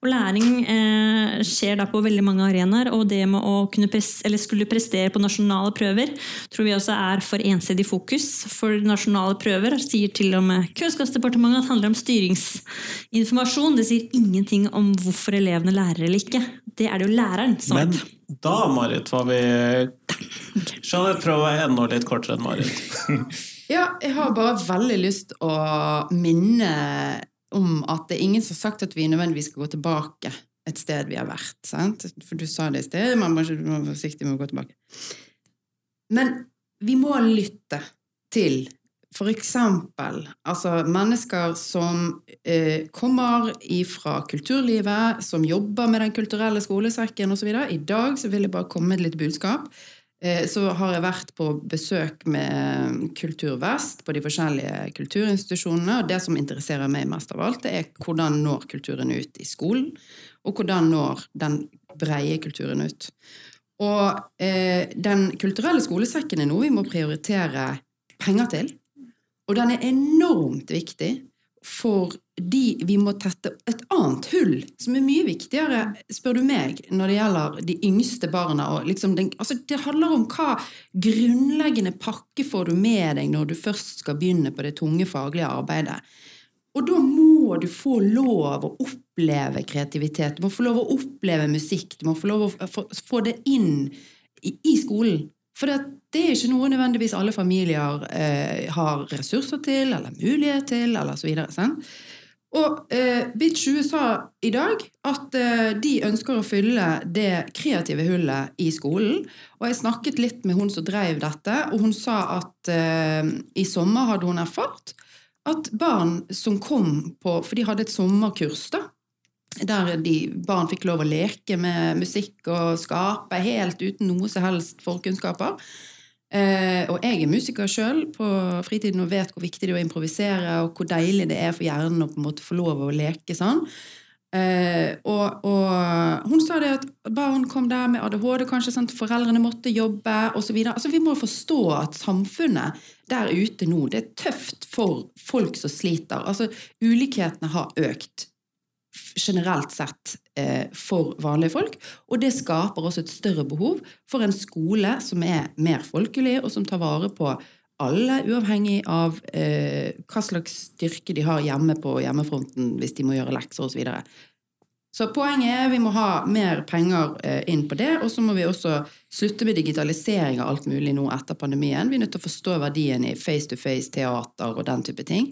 Og læring eh, skjer da på veldig mange arenaer. Og det med å pres skulle prestere på nasjonale prøver tror vi også er for ensidig fokus. For nasjonale prøver sier til og med Kunnskapsdepartementet at det handler om styringsinformasjon. Det sier ingenting om hvorfor elevene lærer eller ikke. Det er det jo læreren som vet. Da, Marit, var vi Jeanette, prøv å være enda litt kortere enn Marit. [laughs] ja, jeg har bare veldig lyst å minne om at det er ingen som har sagt at vi nødvendigvis skal gå tilbake et sted vi har vært. Sant? For du sa det i sted, man må være forsiktig med å gå tilbake. Men vi må lytte til for eksempel altså mennesker som eh, kommer fra kulturlivet, som jobber med Den kulturelle skolesekken osv. I dag så vil jeg bare komme med et lite budskap. Eh, så har jeg vært på besøk med Kultur Vest på de forskjellige kulturinstitusjonene. Og det som interesserer meg mest av alt, det er hvordan når kulturen ut i skolen? Og hvordan når den breie kulturen ut? Og eh, Den kulturelle skolesekken er noe vi må prioritere penger til. Og den er enormt viktig fordi vi må tette et annet hull, som er mye viktigere, spør du meg, når det gjelder de yngste barna. Liksom den, altså det handler om hva grunnleggende pakke får du med deg når du først skal begynne på det tunge faglige arbeidet. Og da må du få lov å oppleve kreativitet, du må få lov å oppleve musikk, du må få lov å få det inn i, skolen. For det, er ikke noe nødvendigvis alle familier eh, har ressurser til, eller mulighet til, eller så videre. Sant? Og eh, Bit20 sa i dag at eh, de ønsker å fylle det kreative hullet i skolen. Og jeg snakket litt med hun som drev dette, og hun sa at eh, i sommer hadde hun erfart at barn som kom på For de hadde et sommerkurs, da der de barn fikk lov å leke med musikk og skape helt uten noe som helst forkunnskaper. Eh, og jeg er musiker sjøl på fritiden og vet hvor viktig det er å improvisere, og hvor deilig det er for hjernen å på en måte få lov å leke sånn. Eh, og, og, hun sa det at barn kom der med ADHD, kanskje sant? foreldrene måtte jobbe osv. Altså, vi må forstå at samfunnet der ute nå, det er tøft for folk som sliter. Altså, ulikhetene har økt generelt sett eh, for vanlige folk. Og det skaper også et større behov for en skole som er mer folkelig, og som tar vare på alle, uavhengig av eh, hva slags styrke de har hjemme på hjemmefronten hvis de må gjøre lekser osv. Så poenget er vi må ha mer penger eh, inn på det, og så må vi også slutte med digitalisering av alt mulig nå etter pandemien. Vi er nødt til å forstå verdien i face-to-face-teater og den type ting.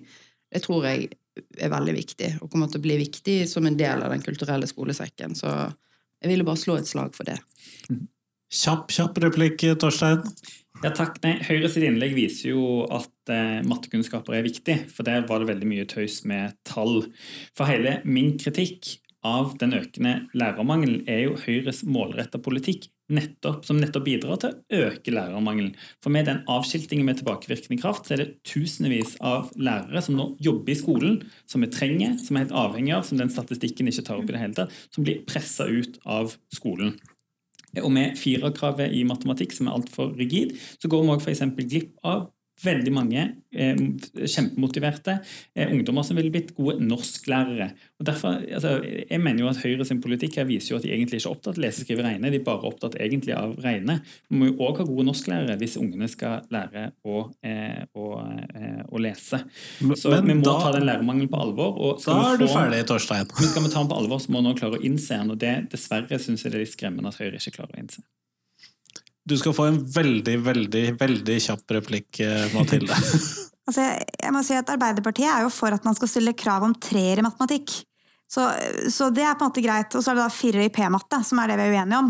Det tror jeg er veldig viktig, og kommer til å bli viktig som en del av den kulturelle skolesekken. Så jeg ville bare slå et slag for det. Kjapp, kjapp replikk, Torstein. Ja, takk. Nei, Høyre sitt innlegg viser jo at eh, mattekunnskaper er viktig, for der var det veldig mye tøys med tall. For hele min kritikk av den økende lærermangelen er jo Høyres målretta politikk nettopp, som nettopp bidrar til å øke lærermangelen. For med den avskiltingen med tilbakevirkende kraft, så er det tusenvis av lærere som nå jobber i skolen, som vi trenger, som er helt avhengig av, som den statistikken ikke tar opp i det hele tatt, som blir pressa ut av skolen. Og med firerkravet i matematikk, som er altfor rigid, så går vi òg f.eks. glipp av veldig mange eh, kjempemotiverte eh, ungdommer som ville blitt gode norsklærere. Og derfor, altså, jeg mener jo at Høyre sin politikk her viser jo at de egentlig ikke er opptatt av lese, skrive, regne. De er bare opptatt egentlig av regne. Vi må jo òg ha gode norsklærere hvis ungene skal lære å, eh, å, eh, å lese. Så Men vi må da- ta den lærermangelen på alvor. Og Da er du få- ferdig, Torstein. men skal vi ta den på alvor, så må vi nå klare å innse den. Og det dessverre syns jeg det er litt skremmende at Høyre ikke klarer å innse. Du skal få en veldig, veldig, veldig kjapp replikk, eh, Mathilde. [laughs] [laughs] Altså, jeg, må si at Arbeiderpartiet er jo for at man skal stille krav om treer i matematikk. Så, så det er på en måte greit. Og så er det da firer i p-matte, som er det vi er uenige om.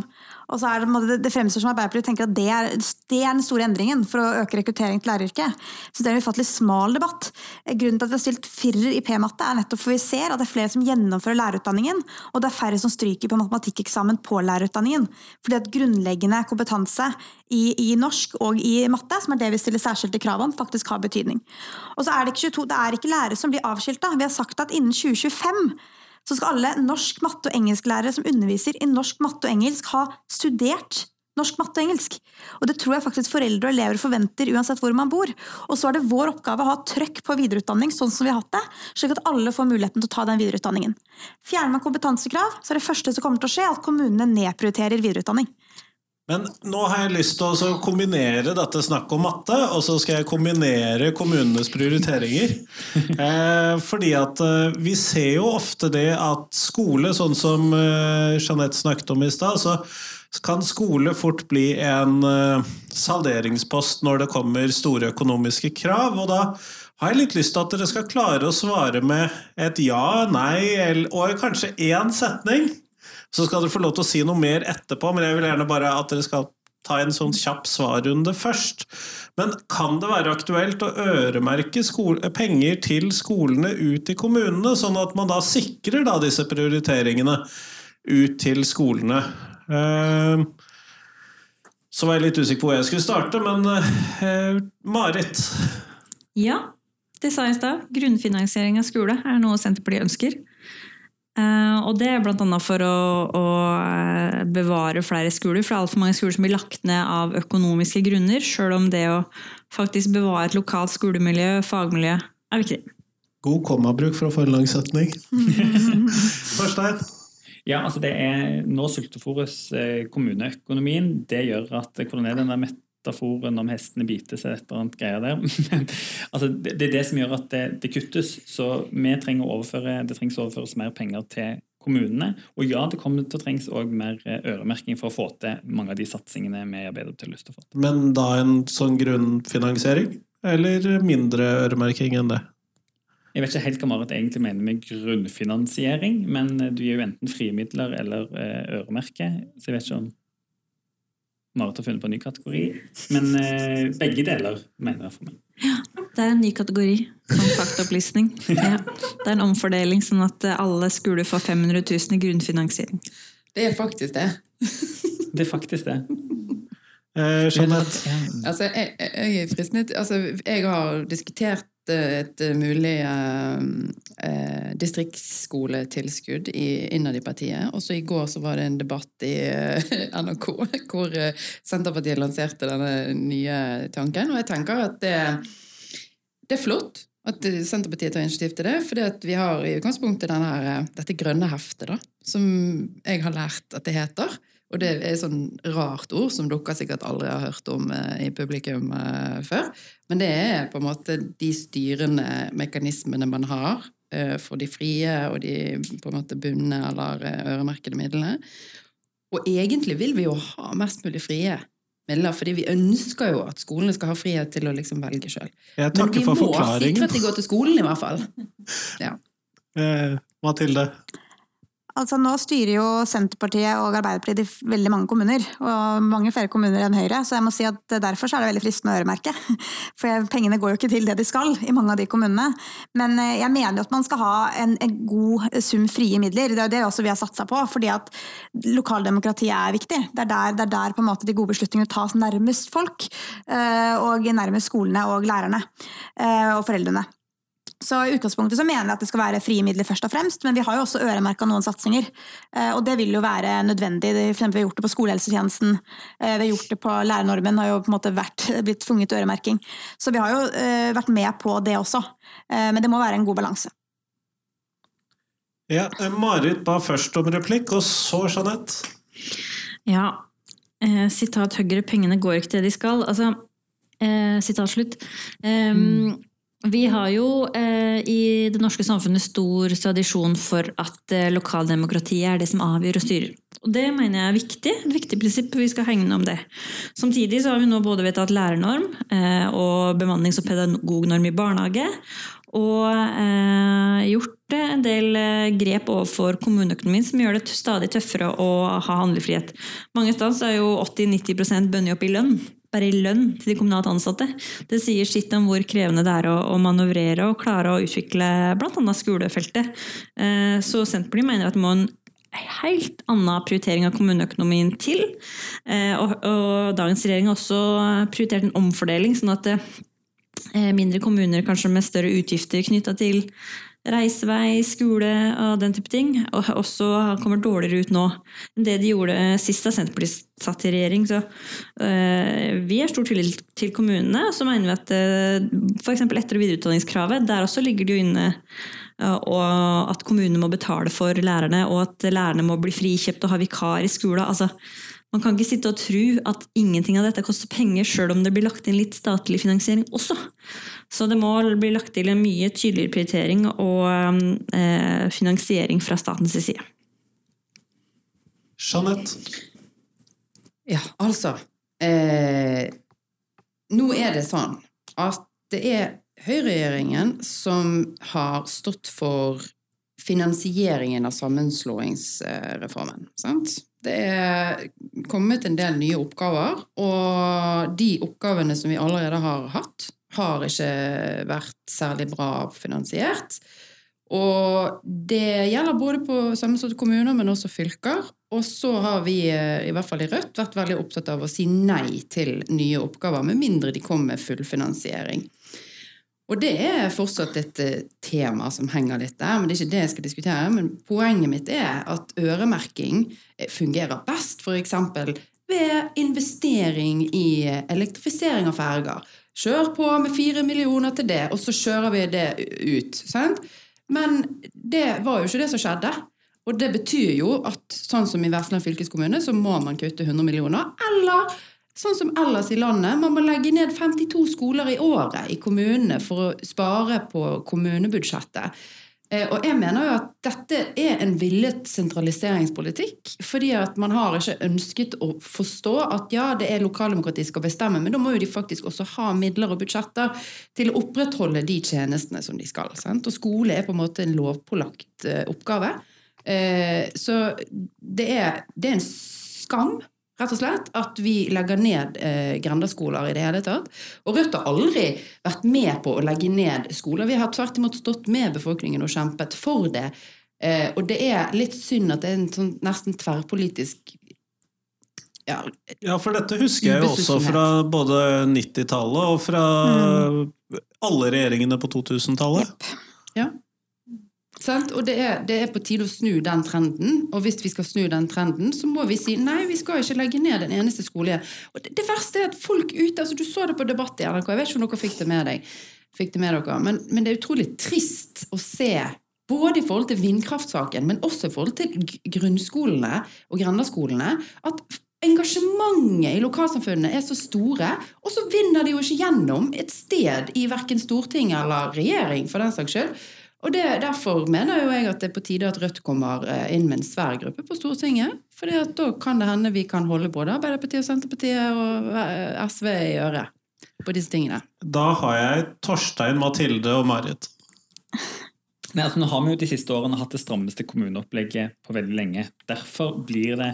Og så er det, det fremstår som Arbeiderpartiet tenker at det er, det er den store endringen for å øke rekruttering til læreryrket. Så det er en ufattelig smal debatt. Grunnen til at vi har stilt firer i p-matte, er nettopp for vi ser at det er flere som gjennomfører lærerutdanningen, og det er færre som stryker på matematikkeksamen på lærerutdanningen. Fordi at grunnleggende kompetanse i, i norsk og i matte, som er det vi stiller særskilte krav om, faktisk har betydning. Og så er det ikke 22, det er ikke lærere som blir avskilta. Vi har sagt at innen 2025 så skal alle norsk, matte og engelsklærere som underviser i norsk, matte og engelsk, ha studert norsk, matte og engelsk. Og det tror jeg faktisk foreldre og elever forventer uansett hvor man bor. Og så er det vår oppgave å ha trøkk på videreutdanning, sånn som vi har hatt det, slik at alle får muligheten til å ta den videreutdanningen. Fjerner man kompetansekrav, så er det første som kommer til å skje, at kommunene nedprioriterer videreutdanning. Men nå har jeg lyst til å kombinere dette snakket om matte, og så skal jeg kombinere kommunenes prioriteringer. [laughs] Eh, fordi at eh, vi ser jo ofte det at skole, sånn som eh, Jeanette snakket om i stad, så kan skole fort bli en eh, salderingspost når det kommer store økonomiske krav. og da har jeg litt lyst til at dere skal klare å svare med et ja, nei eller, og kanskje én setning. Så skal dere få lov til å si noe mer etterpå, men jeg vil gjerne bare at dere skal ta en sånn kjapp svarrunde først. Men kan det være aktuelt å øremerke penger til skolene ut i kommunene, sånn at man da sikrer da disse prioriteringene ut til skolene? Eh, så var jeg litt usikker på hvor jeg skulle starte, men eh, Marit? Ja, det sa jeg i stad. Grunnfinansiering av skole er noe Senterpartiet ønsker. Eh, og det er bl.a. for å, å eh, bevare flere skoler, for det er altfor mange skoler som blir lagt ned av økonomiske grunner, sjøl om det å faktisk bevare et lokalt skolemiljø, fagmiljø, er viktig. God kommabruk for å få en lang setning. [laughs] Torstein? Ja, altså det er Nå sultefòres eh, kommuneøkonomien. Det gjør at Hvordan er den der metaforen om hestene bites et eller annet greier der? [laughs] Men, altså det, det er det som gjør at det, det kuttes. Så vi trenger å overføre, det trengs å overføres mer penger til kommunene. Og ja, det kommer til å trengs også mer eh, øremerking for å få til mange av de satsingene vi i Arbeiderpartiet har lyst til å få til. Men da en sånn grunnfinansiering? Eller mindre øremerking enn det? Jeg vet ikke helt hva Marit egentlig mener med grunnfinansiering, men eh, du gir jo enten frie midler eller eh, øremerke, så jeg vet ikke om Marit har funnet på en ny kategori. Men eh, begge deler mener jeg for meg. Det er en ny kategori, som faktaopplysning. [laughs] Ja. Det er en omfordeling, sånn at eh, alle skoler får 500 000 i grunnfinansiering. Det er faktisk det. [laughs] Det er faktisk det. Eh, Jeanette? Altså, jeg, jeg er fristende Altså, jeg har diskutert et mulig eh, eh, distriktsskoletilskudd innad i partiet. Også i går så var det en debatt i eh, NRK hvor eh, Senterpartiet lanserte denne nye tanken. Og jeg tenker at det, det er flott at Senterpartiet tar initiativ til det. fordi vi har i utgangspunktet denne, dette grønne heftet, da, som jeg har lært at det heter. Og det er et sånn rart ord som dere sikkert aldri har hørt om eh, i publikum eh, før. Men det er på en måte de styrende mekanismene man har eh, for de frie og de på en måte bundne eller øremerkede midlene. Og egentlig vil vi jo ha mest mulig frie midler, fordi vi ønsker jo at skolene skal ha frihet til å liksom velge sjøl. Men vi for må sikre at de går til skolen, i hvert fall. [laughs] Ja. Eh, Mathilde? Altså Nå styrer jo Senterpartiet og Arbeiderpartiet i veldig mange kommuner, og mange flere kommuner enn Høyre, så jeg må si at derfor er det veldig fristende å øremerke. [laughs] For pengene går jo ikke til det de skal i mange av de kommunene. Men eh, jeg mener jo at man skal ha en, en god sum frie midler. Det er jo det også vi har satsa på, fordi at lokaldemokratiet er viktig. Det er der, det er der på en måte de gode beslutningene tas nærmest folk, eh, og nærmest skolene og lærerne eh, og foreldrene. Så i utgangspunktet så mener jeg at det skal være frie midler først og fremst, men vi har jo også øremerka noen satsinger. Eh, Og det vil jo være nødvendig. For Vi har gjort det på skolehelsetjenesten, eh, vi har gjort det på lærernormen, har jo på en måte vært, [laughs] blitt tvunget til øremerking. Så vi har jo eh, vært med på det også. Eh, Men det må være en god balanse. Ja, Marit ba først om replikk, og så Jeanette. Ja, eh, sitat Høyre, pengene går ikke til det de skal. Altså, eh, sitat slutt. Eh, Vi har jo eh, i det norske samfunnet stor tradisjon for at eh, lokaldemokratiet er det som avgjør og styrer. Og det mener jeg er viktig, et viktig prinsipp, vi skal hegne om det. Samtidig så har vi nå både vedtatt lærernorm eh, og bemannings- og pedagognorm i barnehage. Og eh, gjort eh, en del eh, grep overfor kommuneøkonomien som gjør det stadig tøffere å ha handlefrihet. Mange steder er jo 80-90 bundet opp i lønn. Bare i lønn til de kommunalt ansatte. Det sier sitt om hvor krevende det er å, å manøvrere og klare å utvikle bl.a. skolefeltet. Eh, så Senterpartiet mener at det må en helt annen prioritering av kommuneøkonomien til. Eh, og, og dagens regjering har også prioritert en omfordeling, sånn at eh, mindre kommuner kanskje med større utgifter knytta til reisevei, skole og den type ting, og også kommer dårligere ut nå enn det de gjorde sist da Senterpartiet satt i regjering. Så øh, vi har stor tillit til kommunene, og så mener vi at øh, f.eks. etter- og videreutdanningskravet, der også ligger det jo inne eh, og at kommunene må betale for lærerne, og at lærerne må bli frikjøpt og ha vikar i skolen. Altså, man kan ikke sitte og tro at ingenting av dette koster penger, sjøl om det blir lagt inn litt statlig finansiering også. Så det må bli lagt til en mye tydeligere prioritering og eh, finansiering fra statens side. Jeanette. Ja, altså eh, Nå er det sånn at det er høyreregjeringen som har stått for finansieringen av sammenslåingsreformen. Sant? Det er kommet en del nye oppgaver, og de oppgavene som vi allerede har hatt, har ikke vært særlig bra finansiert. Og det gjelder både på sammenslåtte kommuner, men også fylker. Og så har vi, eh, i hvert fall i Rødt, vært veldig opptatt av å si nei til nye oppgaver, med mindre de kommer med fullfinansiering. Og det er fortsatt et eh, tema som henger litt der, men det er ikke det jeg skal diskutere. Men poenget mitt er at øremerking eh, fungerer best f.eks. ved investering i eh, elektrifisering av ferger. Kjør på med fire millioner til det, og så kjører vi det ut. Sant? Men det var jo ikke det som skjedde. Og det betyr jo at sånn som i Vestland fylkeskommune, så må man kutte 100 millioner. Eller sånn som ellers i landet, man må legge ned 52 skoler i året i kommunene for å spare på kommunebudsjettet. Eh, Og jeg mener jo at dette er en villet sentraliseringspolitikk, fordi at man har ikke ønsket å forstå at ja, det er lokaldemokrati skal bestemme, men da må jo de faktisk også ha midler og budsjetter til å opprettholde de tjenestene som de skal. Sant? Og skole er på en måte en lovpålagt eh, oppgave. Eh, Så det er, det er en skam rett og slett, at vi legger ned eh, grendeskoler i det hele tatt. Og Rødt har aldri vært med på å legge ned skoler. Vi har tvert imot stått med befolkningen og kjempet for det. Eh, og det er litt synd at det er en sånn nesten tverrpolitisk ja, Ja, for dette husker jeg jo også fra både 90-tallet og fra alle regjeringene på 2000-tallet. Ja. Og det er, det er på tide å snu den trenden. Og hvis vi skal snu den trenden, så må vi si nei, vi skal ikke legge ned den eneste skolen. Og det, det verste er at folk ute altså Du så det på Debatt i NRK, jeg vet ikke om dere fikk det med deg. Fikk det med dere, men, men det er utrolig trist å se både i forhold til vindkraftsaken, men også i forhold til grunnskolene og grendeskolene, at engasjementet i lokalsamfunnene er så store, og så vinner de jo ikke gjennom et sted i verken storting eller regjering, for den saks skyld. Og det, Derfor mener jo jeg at det er på tide at Rødt kommer eh, inn med en svær gruppe på Stortinget. For da kan det hende vi kan holde både Arbeiderpartiet og Senterpartiet og eh, SV i øret på disse tingene. Da har jeg Torstein, Mathilde og Marit. [laughs] Men altså, nå har vi jo de siste årene hatt det strammeste kommuneopplegget på veldig lenge. Derfor blir det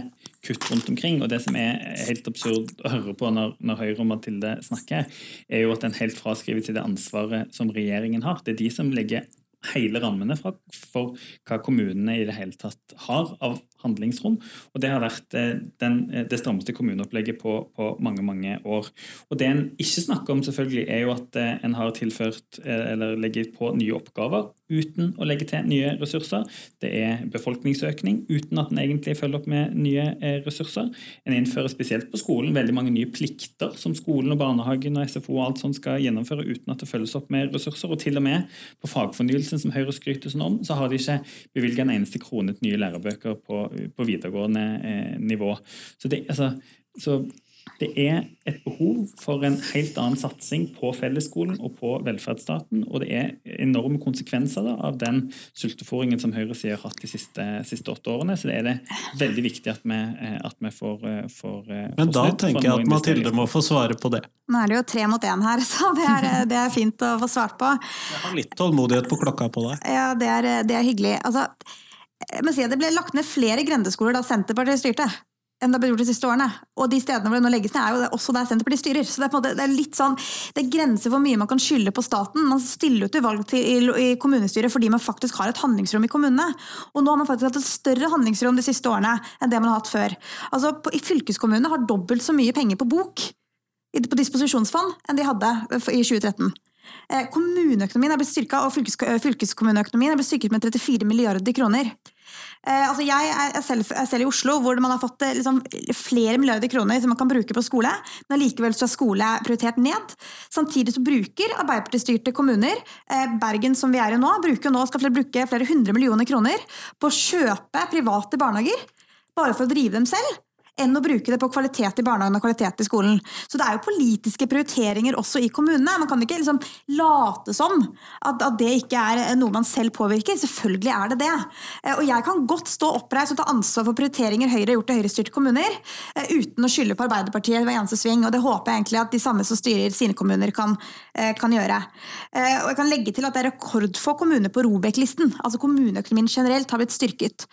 kutt rundt omkring. Og det som er helt absurd å høre på når, når Høyre og Mathilde snakker, er jo at en helt fraskriver seg det ansvaret som regjeringen har. Det er de som legger hele rammene for, for hva kommunene i det hele tatt har av handlingsrom. Og det har vært eh, den, eh, det strammeste kommuneopplegget på, på, mange mange år. Og Det en ikke snakker om, selvfølgelig, er jo at eh, en har tilført eller legger på nye oppgaver uten å legge til nye ressurser. Det er befolkningsøkning uten at en egentlig følger opp med nye ressurser. En innfører spesielt på skolen veldig mange nye plikter som skolen og barnehagen og SFO og alt sånt skal gjennomføre uten at det følges opp med ressurser. Og til og med på fagfornyelsen, som Høyre skryter sånn om, så har de ikke bevilget en eneste krone til nye lærebøker på på videregående eh, nivå. Så det, altså, så det, er et behov for en helt annen satsing på fellesskolen og på velferdsstaten. Og det er enorme konsekvenser da, av den sultefòringen som Høyre sier har hatt de siste, siste, åtte årene. Så det er det veldig viktig at vi, eh, at vi får, eh, får, Men da tenker jeg at Mathilde må få svare på det. Nå er det jo tre mot én her, [laughs] så det er, det er, fint å få svart på. Jeg har litt tålmodighet på klokka på deg. Ja, det er, det er hyggelig. Altså, si det ble lagt ned flere grendeskoler da Senterpartiet styrte, enn det ble gjort de siste årene. Og de stedene hvor det nå legges ned, er jo også der Senterpartiet styrer. Så det er, måte, det er litt sånn, det er grenser for mye man kan skylde på staten. Man stiller ut til valg til, i, i, kommunestyret fordi man faktisk har et handlingsrom i kommunene. Og nå har man faktisk hatt et større handlingsrom de siste årene enn det man har hatt før. Altså, på, I fylkeskommunene har dobbelt så mye penger på bok på disposisjonsfond enn de hadde i 2013. Eh, kommuneøkonomien er blitt styrka, og fylkeskommuneøkonomien er blitt styrket med 34 milliarder kroner. Eh, altså jeg er selv, er selv, i Oslo, hvor man har fått eh, liksom, flere milliarder kroner som man kan bruke på skole, men likevel så er skole prioritert ned. Samtidig så bruker Arbeiderparti-styrte kommuner, Bergen som vi er i nå, bruker nå, skal bruke flere hundre millioner kroner på å kjøpe private barnehager bare for å drive dem selv enn å bruke det på kvalitet i barnehagen og kvalitet i skolen. Så det er jo politiske prioriteringer også i kommunene. Man kan ikke liksom late som at, at, det ikke er noe man selv påvirker. Selvfølgelig er det det. Eh, og jeg kan godt stå oppreist og ta ansvar for prioriteringer Høyre har gjort i høyrestyrte kommuner, eh, uten å skylde på Arbeiderpartiet hver eneste sving. Og det håper jeg egentlig at de samme som styrer sine kommuner, kan, eh, kan gjøre. Og jeg kan legge til at det er rekordfå kommuner på Robek-listen. Altså kommuneøkonomien generelt har blitt styrket.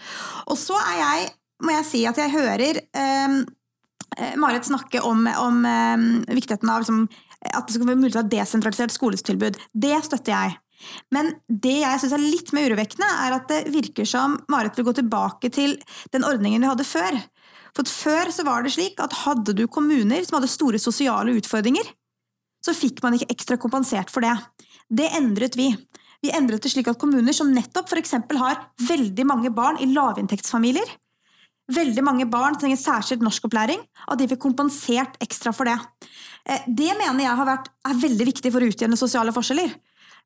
Og så er jeg må jeg si at jeg hører ehm, eh, Marit snakke om, om eh, viktigheten av liksom, at det skal være mulig å ha desentralisert skoletilbud. Det støtter jeg. Men det jeg syns er litt mer urovekkende, er at det virker som Marit vil gå tilbake til den ordningen vi hadde før. For Før så var det slik at hadde du kommuner som hadde store sosiale utfordringer, så fikk man ikke ekstra kompensert for det. Det endret vi. Vi endret det slik at kommuner som nettopp f.eks. har veldig mange barn i lavinntektsfamilier, veldig mange barn trenger særskilt norskopplæring, og de fikk kompensert ekstra for det. Eh, det mener jeg vært, er veldig viktig for å utjevne sosiale forskjeller.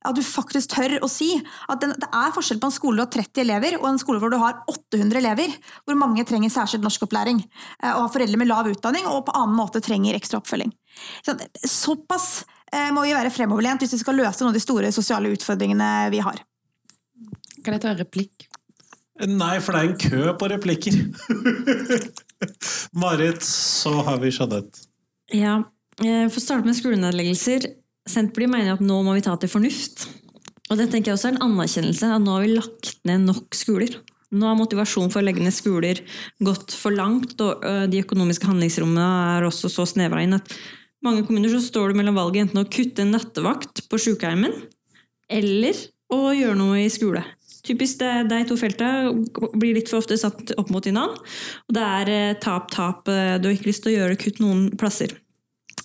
At du faktisk tør å si at det er forskjell på en skole hvor du har 30 elever, og en skole hvor du har 800 elever, hvor mange trenger særskilt norskopplæring, eh, og har foreldre med lav utdanning og på annen måte trenger ekstra oppfølging. Såpass eh, må vi være fremoverlent hvis vi skal løse noen av de store sosiale utfordringene vi har. Kan jeg ta en replikk? Nei, for det er en kø på replikker. [laughs] Marit, så har vi Jeanette. Ja, eh, for å starte med skolenedleggelser. Senterpartiet mener at nå må vi ta til fornuft. Og det tenker jeg også er en anerkjennelse at nå har vi lagt ned nok skoler. Nå har motivasjonen for å legge ned skoler gått for langt, og de økonomiske handlingsrommene er også så snevra inn at mange kommuner så står du mellom valget enten å kutte en nattevakt på sykehjemmen eller å gjøre noe i skole. Typisk det, de to feltene blir litt for ofte satt opp mot hverandre. Og det er eh, tap, tap. Eh, du har ikke lyst til å gjøre kutt noen plasser.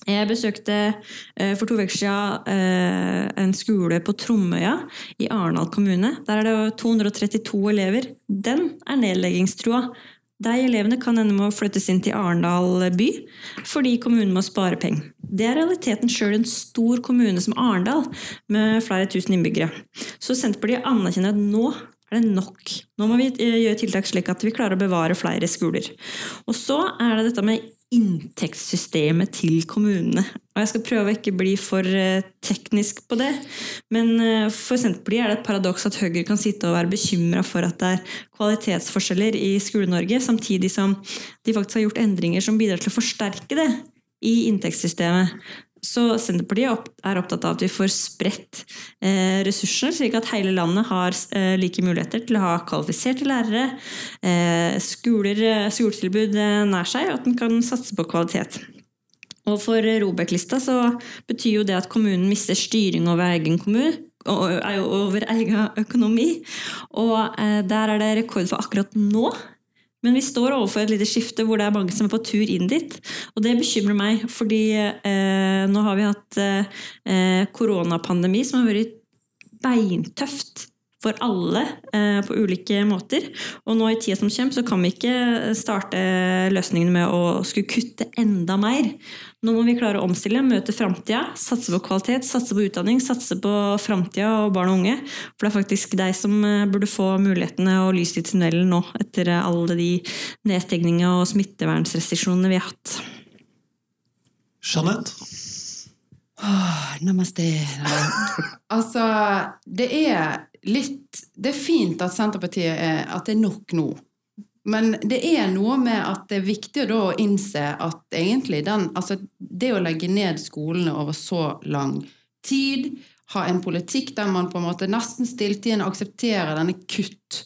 Jeg besøkte eh, for to uker siden en skole på Tromøya i Arendal kommune. Der er det 232 elever. Den er nedleggingstrua. De elevene kan ende med å flyttes inn til Arendal by fordi kommunen må spare penger. Det er realiteten sjøl en stor kommune som Arendal, med flere tusen innbyggere. Så Senterpartiet anerkjenner at nå er det nok. Nå må vi eh, gjøre tiltak slik at vi klarer å bevare flere skoler. Og så er det dette med inntektssystemet til kommunene. Og jeg skal prøve å ikke bli for eh, teknisk på det, men eh, for Senterpartiet er det et paradoks at Høyre kan sitte og være bekymra for at det er kvalitetsforskjeller i Skole-Norge, samtidig som de faktisk har gjort endringer som bidrar til å forsterke det i inntektssystemet. Så Senterpartiet er opptatt av at vi får spredt eh, ressursene, slik at hele landet har eh, like muligheter til å ha kvalifiserte lærere, eh, skoler, skoletilbud nær seg, og at en kan satse på kvalitet. Og for Robek-lista så betyr jo det at kommunen mister styring over egen kommune, over egen økonomi. Og der er det rekord for akkurat nå. Men vi står overfor et lite skifte hvor det er mange som er på tur inn dit. Og det bekymrer meg, fordi eh, nå har vi hatt eh, koronapandemi som har vært beintøft for alle eh, på ulike måter. Og nå i tida som kommer, så kan vi ikke starte løsningene med å skulle kutte enda mer. Nå må vi klare å omstille, møte framtida, satse på kvalitet, satse på utdanning, satse på framtida og barn og unge. For det er faktisk deg som eh, burde få mulighetene og lyset i tunnelen nå, etter alle de nedstengningene og smittevernrestriksjonene vi har hatt. Jeanette? Åh, namaste. [laughs] Altså, det er litt Det er fint at Senterpartiet er At det er nok nå. Men det er noe med at det er viktig å innse at egentlig den Altså, det å legge ned skolene over så lang tid, ha en politikk der man på en måte nesten stilltiende aksepterer denne kutt,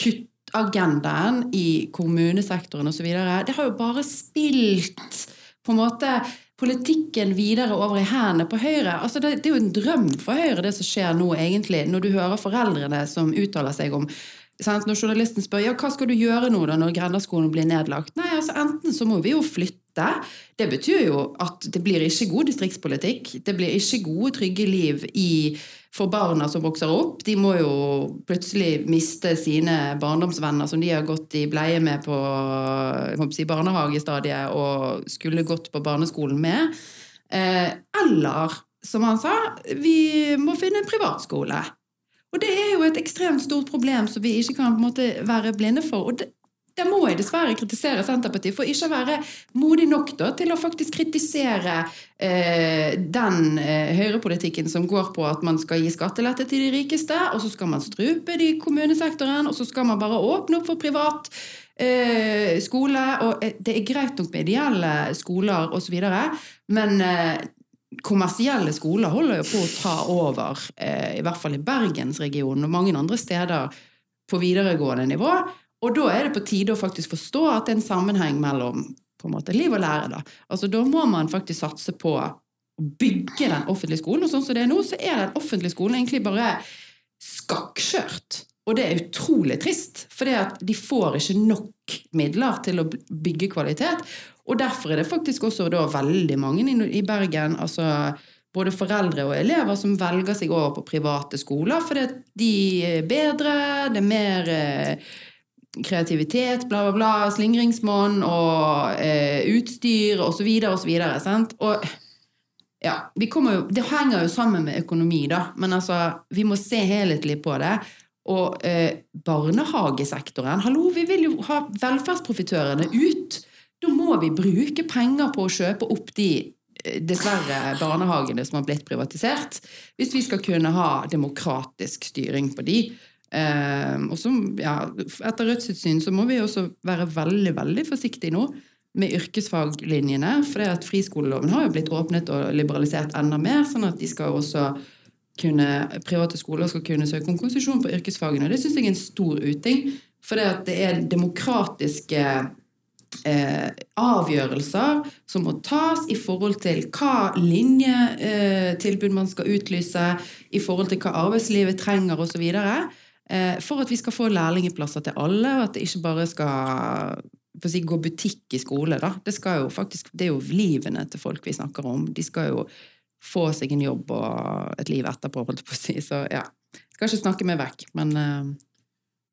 kuttagendaen i kommunesektoren osv., det har jo bare spilt på en måte politikken videre over i hendene på Høyre. Altså det, det, er jo en drøm for Høyre, det som skjer nå, egentlig, når du hører foreldrene som uttaler seg om sant? Når journalisten spør ja, hva skal du gjøre nå da når grenderskolen blir nedlagt, nei, altså enten så må vi jo flytte. Det betyr jo at det blir ikke god distriktspolitikk. Det blir ikke gode, trygge liv i for barna som vokser opp. De må jo plutselig miste sine barndomsvenner som de har gått i bleie med på si, barnehagestadiet og skulle gått på barneskolen med. Eh, eller, som han sa, vi må finne en privatskole. Og det er jo et ekstremt stort problem som vi ikke kan måte, være blinde for. Og det, der må jeg dessverre kritisere Senterpartiet for ikke å være modig nok da, til å faktisk kritisere eh, den eh, høyrepolitikken som går på at man skal gi skattelette til de rikeste, og så skal man strupe de kommunesektoren, og så skal man bare åpne opp for privat eh, skole. Og eh, det er greit nok med ideelle skoler osv., men eh, kommersielle skoler holder jo på å ta over, eh, i hvert fall i bergensregionen og mange andre steder på videregående nivå. Og da er det på tide å faktisk forstå at det er en sammenheng mellom på en måte liv og lære. Da. Altså, da må man faktisk satse på å bygge den offentlige skolen. Og sånn som det er nå, så er den offentlige skolen egentlig bare skakkskjørt. Og det er utrolig trist, for de får ikke nok midler til å bygge kvalitet. Og derfor er det faktisk også veldig mange i Bergen, altså både foreldre og elever, som velger seg over på private skoler fordi de er bedre, det er mer eh, kreativitet, bla, bla, bla, slingringsmonn og eh, utstyr osv. osv. Og ja, vi jo, Det henger jo sammen med økonomi, da, men altså, vi må se helhetlig på det. Og eh, barnehagesektoren Hallo, vi vil jo ha velferdsprofitørene ut! Da må vi bruke penger på å kjøpe opp de eh, dessverre barnehagene som har blitt privatisert, hvis vi skal kunne ha demokratisk styring på de. Eh, og så, ja, etter Rødts syn så må vi også være veldig veldig forsiktige nå med yrkesfaglinjene. For det at friskoleloven har jo blitt åpnet og liberalisert enda mer, sånn at de skal også kunne, private skoler skal kunne søke om konsesjon på yrkesfagene. Det syns jeg er en stor uting. For det, det er demokratiske eh, avgjørelser som må tas i forhold til hva linjetilbud eh, man skal utlyse, i forhold til hva arbeidslivet trenger osv. Eh, for at vi skal få lærlingplasser til alle, og at det ikke bare skal si, gå butikk i skole. Da. Det, faktisk, det er jo livene til folk vi snakker om. De skal jo få seg en jobb og et liv etterpå, holdt jeg på å si. Så ja. Skal ikke snakke meg vekk, men uh...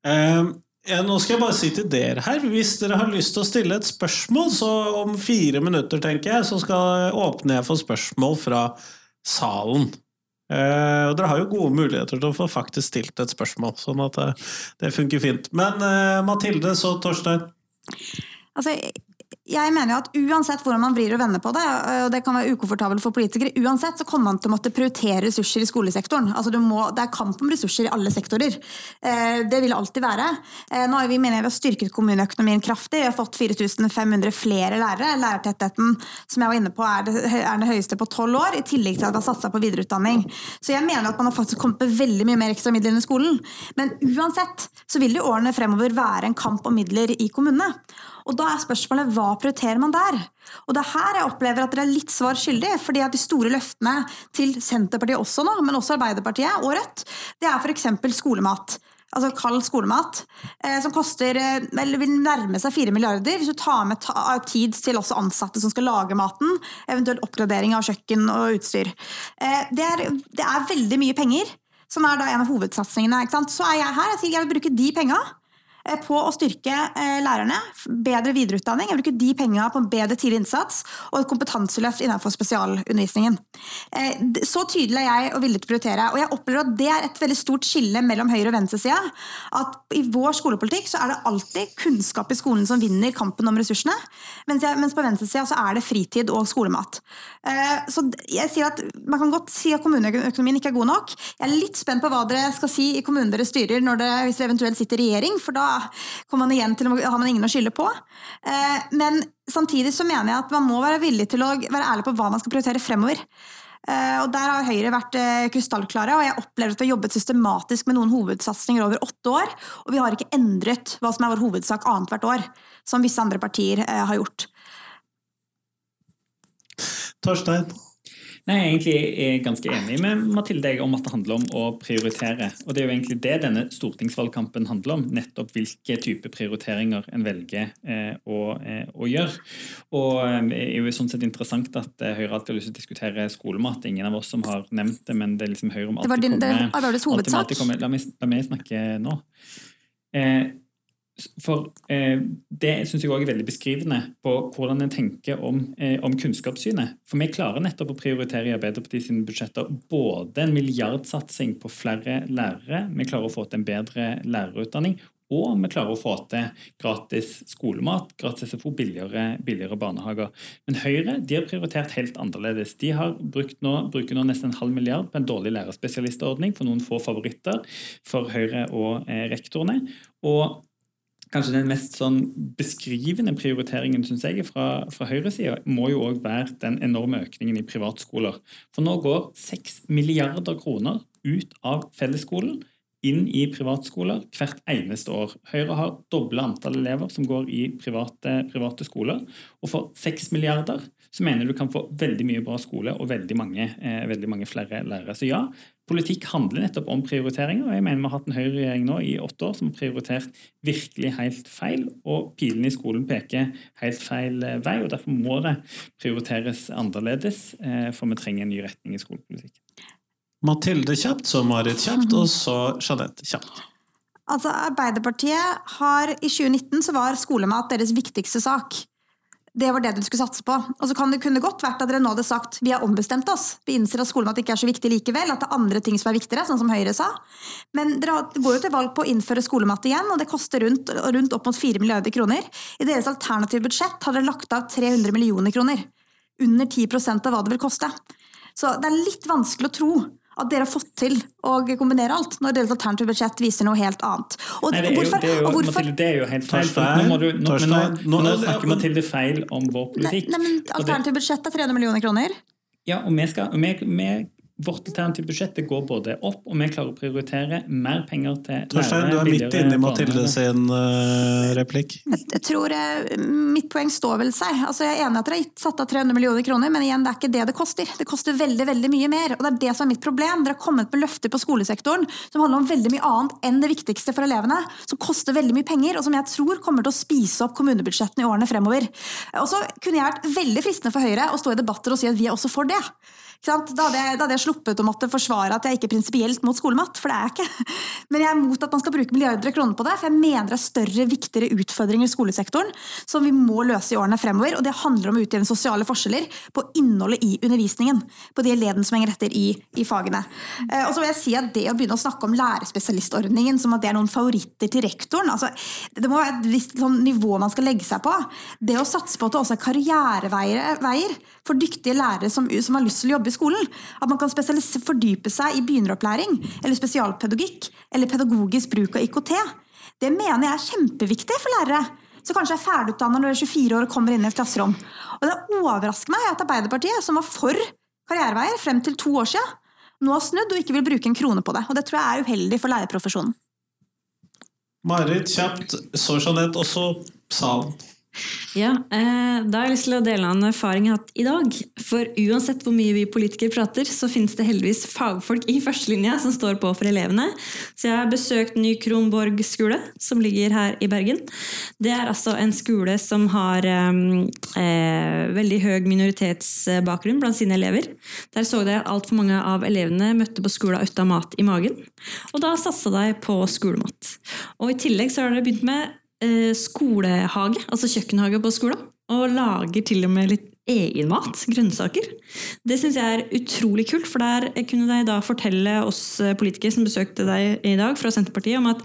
um. ja, nå skal jeg bare si til dere her, hvis dere har lyst til å stille et spørsmål, så om fire minutter, tenker jeg, så skal åpne jeg for spørsmål fra salen. Uh, og dere har jo gode muligheter til å få faktisk stilt et spørsmål, sånn at uh, det funker fint. Men uh, Mathilde, så Torstein? Altså, jeg mener jo at uansett hvordan man vrir og vender på det, og det kan være ukomfortabelt for politikere, uansett så kommer man til å måtte prioritere ressurser i skolesektoren. Altså må, det er kamp om ressurser i alle sektorer. Eh, det vil alltid være. Eh, nå har vi, mener jeg, vi har styrket kommuneøkonomien kraftig. Vi har fått 4500 flere lærere. Lærertettheten som jeg var inne på er, det, er den høyeste på tolv år, i tillegg til at vi har satsa på videreutdanning. Så jeg mener at man har faktisk kommet med veldig mye mer ekstra midler inn skolen. Men uansett så vil det i årene fremover være en kamp om midler i kommunene. Og da er spørsmålet hva prioriterer man der? Og det er her jeg opplever at dere er litt svar skyldig. fordi at de store løftene til Senterpartiet også nå, men også Arbeiderpartiet og Rødt, det er f.eks. skolemat. Altså kald skolemat, eh, som koster, eh, eller vil nærme seg 4 milliarder. Hvis du tar med tid til også ansatte som skal lage maten, eventuelt oppgradering av kjøkken og utstyr. Eh, det, er, det er veldig mye penger, som er da en av hovedsatsingene. Så er jeg her jeg sier jeg vil bruke de penga Eh, på å styrke eh, lærerne, bedre videreutdanning, jeg bruker de pengene på en bedre tidlig innsats og et kompetanseløft innenfor spesialundervisningen. Eh, så tydelig er jeg og villig til å prioritere, og jeg opplever at det er et veldig stort skille mellom høyre- og venstresida. At i vår skolepolitikk så er det alltid kunnskap i skolen som vinner kampen om ressursene, mens på venstresida så er det fritid og skolemat. Så jeg sier at Man kan godt si at kommuneøkonomien ikke er god nok. Jeg er litt spent på hva dere skal si i kommunen dere styrer dere, hvis dere eventuelt sitter i regjering, for da man til har man ingen å skylde på. Eh, men samtidig så mener jeg at man må være villig til å være ærlig på hva man skal prioritere fremover. Eh, og Der har Høyre vært eh, krystallklare, og jeg opplever at vi har jobbet systematisk med noen hovedsatsinger over åtte år. Og vi har ikke endret hva som er vår hovedsak annethvert år, som visse andre partier har gjort. Torstein? Nei, Jeg egentlig er ganske enig med Mathilde om at det handler om å prioritere. Og Det er jo egentlig det denne stortingsvalgkampen handler om. Nettopp hvilke type prioriteringer en velger eh, å, eh, å, gjøre. Og eh, Det er jo sånn sett interessant at eh, Høyre alltid har lyst til å diskutere skolemat. Ingen av oss som har nevnt det, men det er liksom Høyre om alltid det var din, det, det hovedsak. La meg, la meg snakke nå. Eh, for eh, Det syns jeg også er veldig beskrivende på hvordan en tenker om, eh, om, kunnskapssynet. For vi klarer nettopp å prioritere i Arbeiderpartiet sine budsjetter både en milliardsatsing på flere lærere, vi klarer å få til en bedre lærerutdanning, og vi klarer å få til gratis skolemat, gratis SFO, billigere, billigere barnehager. Men Høyre de har prioritert helt annerledes. De har nå, bruker nå nesten en halv milliard på en dårlig lærerspesialistordning for noen få favoritter for Høyre og eh, rektorene. Og kanskje den mest sånn beskrivende prioriteringen synes jeg, fra, fra høyresida må jo òg være den enorme økningen i privatskoler. For nå går 6 milliarder kroner ut av fellesskolen inn i privatskoler hvert eneste år. Høyre har dobla antall elever som går i private, private skoler. Og for 6 milliarder så mener du kan få veldig mye bra skole og veldig mange, eh, veldig mange flere lærere. Så ja, politikk handler nettopp om prioriteringer. og jeg mener Vi har hatt en høyreregjering nå i åtte år som har prioritert virkelig helt feil. Og pilene i skolen peker helt feil eh, vei. og Derfor må det prioriteres annerledes, eh, for vi trenger en ny retning i skolepolitikken. Mathilde kjapt, så Marit kjapt, og så Jeanette kjapt. Altså, Arbeiderpartiet har I 2019 så var skolemat deres viktigste sak. Det var det dere skulle satse på. Og så kan det kunne godt vært at dere nå hadde sagt vi har ombestemt oss. Vi innser at skolemat ikke er så viktig likevel, at det er andre ting som er viktigere, sånn som Høyre sa. Men dere går jo til valg på å innføre skolemat igjen, og det koster rundt, rundt opp mot 4 milliarder kroner. I deres alternative budsjett har dere lagt av 300 millioner kroner. Under 10% av hva det vil koste. Så det er litt vanskelig å tro at dere har fått til å kombinere alt, når deres alternative budsjett viser noe helt annet. Og, Nei, det, er jo, det, er jo, Mathilde, det er jo helt feil. nå, må du, nå, nå, nå, nå snakker Mathilde feil om vår politikk. Nei, nei men Alternativt budsjett er 300 millioner kroner. Ja, og vi, skal, vi, vi Vårt alternative budsjett går både opp, og vi klarer å prioritere mer penger til Torstein, du er midt inne i Mathilde sin uh, replikk. Jeg, jeg tror uh, Mitt poeng står vel seg. Altså, jeg er enig at dere har satt av 300 millioner kroner, men igjen, det er ikke det det koster. Det koster veldig veldig mye mer. og Det er det som er mitt problem. Dere har kommet med løfter på skolesektoren som handler om veldig mye annet enn det viktigste for elevene. Som koster veldig mye penger, og som jeg tror kommer til å spise opp kommunebudsjettene i årene fremover. Og så kunne jeg vært veldig fristende for Høyre å stå i debatter og si at vi er også for det. Da, hadde jeg, da hadde jeg sluppet å måtte forsvare at jeg ikke er prinsipielt mot skolemat, for det er jeg ikke. [laughs] Men jeg er mot at man skal bruke milliarder av kroner på det, for jeg mener det er større, viktigere utfordringer i skolesektoren som vi må løse i årene fremover. Og det handler om å utjevne sosiale forskjeller på innholdet i undervisningen. På de elevene som henger etter i, i fagene. Eh, og så vil jeg si at det å begynne å snakke om lærerspesialistordningen som at det er noen favoritter til rektoren altså, Det må være et visst sånn, nivå man skal legge seg på. Det å satse på at det også er karriereveier for dyktige lærere som, som har lyst til å jobbe i skolen. At man kan fordype seg i begynneropplæring eller spesialpedagogikk eller pedagogisk bruk av IKT. Det mener jeg er kjempeviktig for lærere. Så kanskje er ferdigutdanna når du er 24 år og kommer inn i et klasserom. Og det overrasker meg at Arbeiderpartiet, som var for karriereveier frem til to år siden, nå har snudd og ikke vil bruke en krone på det. Og det tror jeg er uheldig for lærerprofesjonen. Marit, kjapt. Så Jeanette, også salen. Ja, eh, Da har jeg lyst til å dele en erfaring jeg har hatt i dag. For uansett hvor mye vi politikere prater, så finnes det heldigvis fagfolk i førstelinja som står på for elevene. Så jeg har besøkt Ny Kronborg skole, som ligger her i Bergen. Det er altså en skole som har eh, eh veldig høy minoritetsbakgrunn blant sine elever. Der så jeg at altfor mange av elevene møtte på skolen uten mat i magen. Og da satsa de på skolemat. Og i tillegg så har dere begynt med skolehage, altså kjøkkenhage på skolen, og lager til og med litt egen mat, grønnsaker. Det syns jeg er utrolig kult, for der kunne de da fortelle oss politikere som besøkte deg i dag fra Senterpartiet, om at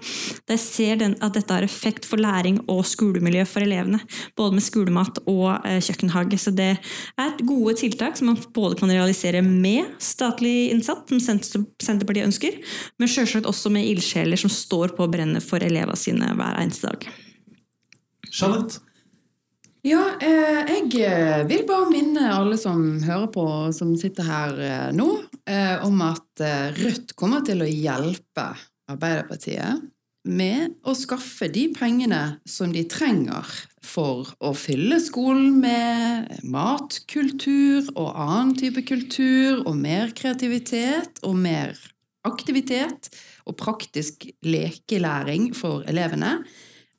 de ser den, at dette har effekt for læring og skolemiljø for elevene. Både med skolemat og eh, kjøkkenhage. Så det er gode tiltak som man både kan realisere med statlig innsats, som Senterpartiet ønsker, men selvsagt også med ildsjeler som står på å brenne for elevene sine hver eneste dag. Jeanette? Ja, eh, jeg eh, vil bare minne alle som hører på, som sitter her eh, nå, om at Rødt kommer til å hjelpe Arbeiderpartiet med å skaffe de pengene som de trenger for å fylle skolen med matkultur og annen type kultur og mer kreativitet og mer aktivitet og praktisk lekelæring for elevene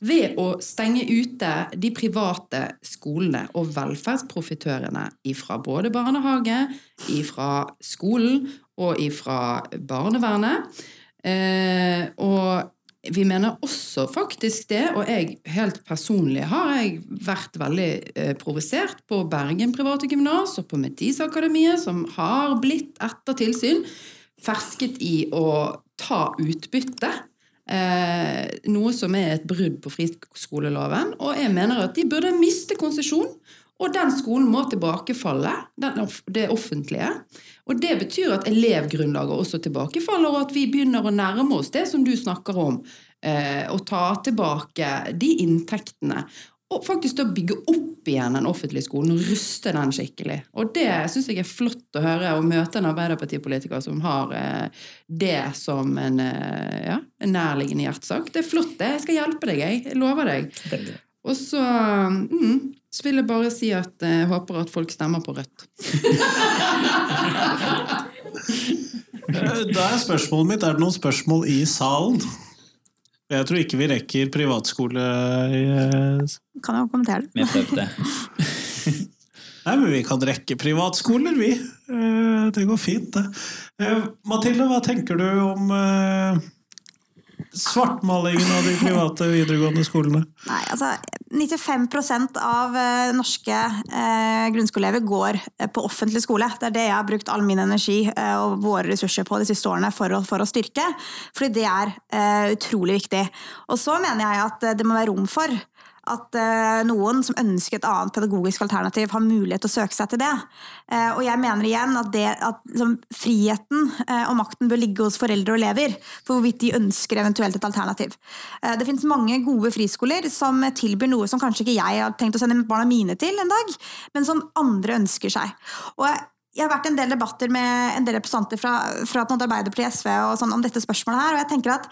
ved å stenge ute de private skolene og velferdsprofitørene ifra både barnehage, ifra skolen og ifra barnevernet. Eh, og vi mener også faktisk det, og jeg helt personlig har jeg vært veldig eh, provosert på Bergen private gymnas og på Metisakademiet, som har blitt etter tilsyn fersket i å ta utbytte Eh, noe som er et brudd på friskoleloven. Og jeg mener at de burde miste konsesjon, og den skolen må tilbakefalle, det offentlige. Og det betyr at elevgrunnlaget også tilbakefaller, og at vi begynner å nærme oss det som du snakker om. Eh, å ta tilbake de inntektene og faktisk da bygge opp igjen den offentlige skolen og ruste den skikkelig. Og det syns jeg er flott å høre, å møte en Arbeiderpartipolitiker som har eh, det som en, eh, ja, en nærliggende hjertesak. Det er flott, det. Jeg skal hjelpe deg, jeg. Jeg lover deg. Og så, mm, så vil jeg bare si at jeg eh, håper at folk stemmer på Rødt. da er spørsmålet mitt, er det noen spørsmål i salen? Jeg tror ikke vi rekker privatskole. Eh, kan jo kommentere det. Vi [laughs] prøvde. Nei, men vi kan rekke privatskoler, vi. Eh, det går fint, det. Eh, Mathilde, hva tenker du om svartmalingen av de private videregående skolene? Nei, altså 95% av eh, norske eh, grunnskoleelever går eh, på offentlig skole. Det er det jeg har brukt all min energi og våre ressurser på de siste årene for å, for å styrke. Fordi det er utrolig viktig. Og så mener jeg at det må være rom for at uh, noen som ønsker et annet pedagogisk alternativ, har mulighet til å søke seg til det. Uh, og jeg mener igjen at, det, at liksom, friheten uh, og makten bør ligge hos foreldre og elever for hvorvidt de ønsker eventuelt et alternativ. det finnes mange gode friskoler som tilbyr noe som kanskje ikke jeg har tenkt å sende barna mine til en dag, men som andre ønsker seg. Og jeg har vært i en del debatter med en del representanter fra, fra Arbeiderpartiet SV og sånn, om dette spørsmålet her, og jeg tenker at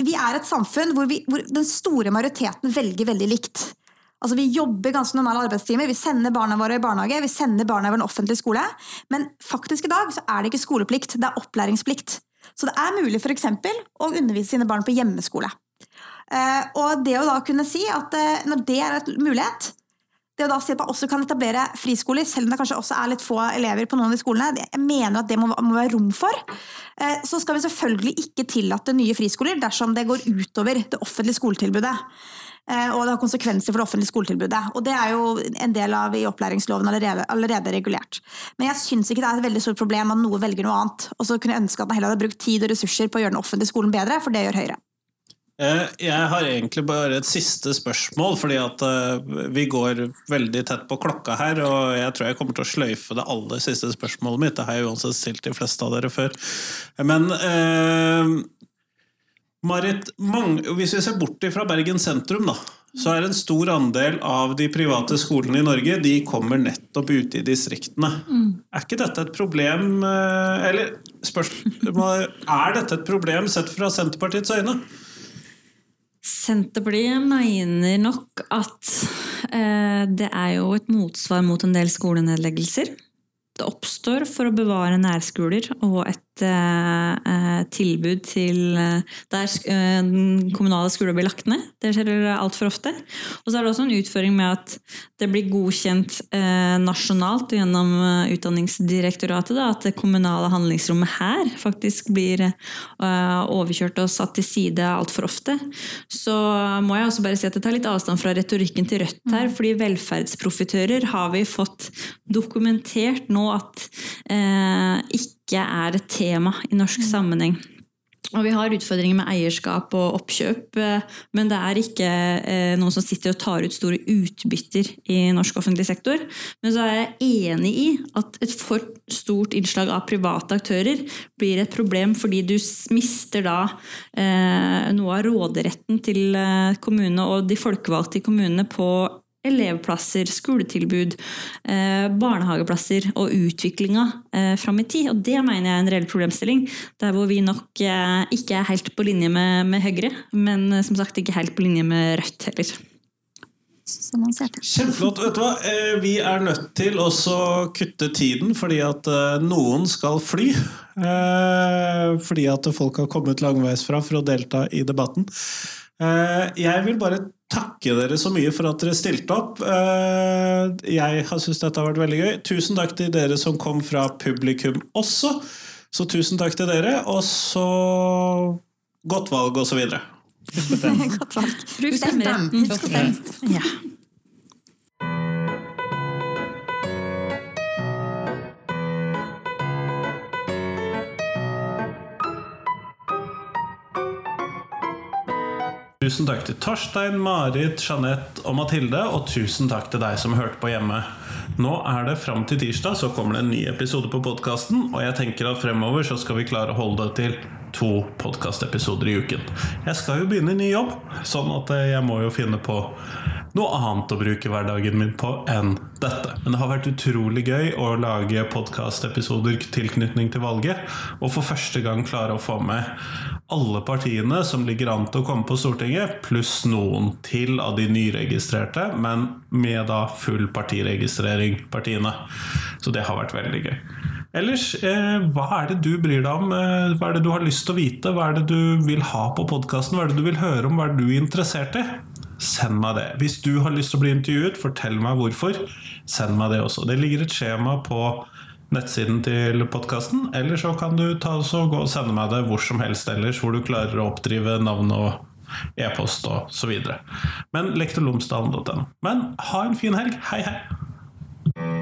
vi er et samfunn hvor, vi, hvor, den store majoriteten velger veldig likt. Altså Vi jobber ganske normale arbeidstimer, vi sender barna våre i barnehage, vi sender barna våre i en offentlig skole. Men faktisk i dag så er det ikke skoleplikt, det er opplæringsplikt. Så det er mulig eksempel, å undervise sine barn på hjemmeskole. Uh, og det å da kunne si at uh, når det er en mulighet, det å da si at man også kan etablere friskoler, selv om det kanskje også er litt få elever på noen av de skolene, jeg mener at det må, må være rom for. Eh, Så skal vi selvfølgelig ikke tillate nye friskoler dersom det går utover det offentlige skoletilbudet. Eh, Og det har konsekvenser for det offentlige skoletilbudet. Og det er jo en del av i opplæringsloven allerede, allerede regulert. Men jeg syns ikke det er et veldig stort problem at noe velger noe annet. Og så kunne jeg ønske at man heller hadde brukt tid og ressurser på å gjøre den offentlige skolen bedre, for det gjør Høyre. Eh, Jeg har egentlig bare et siste spørsmål, fordi at eh, vi går veldig tett på klokka her, og jeg tror jeg kommer til å sløyfe det aller siste spørsmålet mitt. Det har jeg uansett stilt de fleste av dere før. Men eh, Marit, mange, hvis vi ser bort fra Bergen sentrum, da, så er en stor andel av de private skolene i Norge de kommer nettopp ute i distriktene. Er ikke dette et problem eh, Eller spørsmål, er dette et problem sett fra Senterpartiets øyne? Senterpartiet mener nok at eh, det er jo et motsvar mot en del skolenedleggelser. Det oppstår for å bevare nærskoler og et tilbud til eh, der eh, den kommunale skolen blir lagt ned. Det skjer altfor ofte. Og så er det også en utføring med at det blir godkjent eh, nasjonalt gjennom eh, Utdanningsdirektoratet da, at det kommunale handlingsrommet her faktisk blir eh, overkjørt og satt til side altfor ofte. Så må jeg også bare si at jeg tar litt avstand fra retorikken til Rødt her, fordi velferdsprofitører har vi fått dokumentert nå at eh, ikke er et tema i norsk sammenheng. Og vi har utfordringer med eierskap og oppkjøp, eh, men det er ikke eh, noen som sitter og tar ut store utbytter i norsk offentlig sektor. Men så er jeg enig i at et for stort innslag av private aktører blir et problem fordi du mister da eh, noe av råderetten til kommunene og de folkevalgte i kommunene på elevplasser, skoletilbud, eh, barnehageplasser og utviklinga eh, fram i tid. Og det mener jeg er en reell problemstilling. Der hvor vi nok eh, ikke er helt på linje med, med Høyre, men eh, som sagt ikke helt på linje med Rødt heller. Som man ser til. Kjempeflott. Vet du hva? Vi er nødt til å kutte tiden fordi at noen skal fly. Eh, Fordi at folk har kommet langveisfra for å delta i debatten. Eh, Jeg vil bare takke dere så mye for at dere stilte opp. Eh, Jeg har syntes dette har vært veldig gøy. Tusen takk til dere som kom fra publikum også. Så tusen takk til dere, og så godt valg, og så videre. [laughs] Godt valg. Bruk Husk å stemme. stemmeretten. Husk å stemme. Ja. Tusen takk til Torstein, Marit, Jeanette og Mathilde, og tusen takk til deg som hørte på hjemme. Nå er det fram til tirsdag, så kommer det en ny episode på podkasten, og jeg tenker at fremover så skal vi klare å holde det til to podkastepisoder i uken. Jeg skal jo begynne i ny jobb, sånn at eh, jeg må jo finne på noe annet å bruke hverdagen min på enn dette. Men det har vært utrolig gøy å lage podkastepisoder tilknytning til valget, og for første gang klare å få med alle partiene som ligger an til å komme på Stortinget, pluss noen til av de nyregistrerte, men med da full partiregistrering, partiene. Så det har vært veldig gøy. Ellers, eh, hva er det du bryr deg om? Eh, hva er det du har lyst til å vite? Hva er det du vil ha på podkasten? Hva er det du vil høre om? Hva er det du er interessert i? Send meg det. Hvis du har lyst til å bli intervjuet, fortell meg hvorfor. Send meg det også. Det ligger et skjema på nettsiden til podkasten, eller så kan du ta og gå og sende meg det hvor som helst ellers, hvor du klarer å oppdrive navn og e-post og så videre. Men lektorlomsdalen.no. Men ha en fin helg. Hei, hei!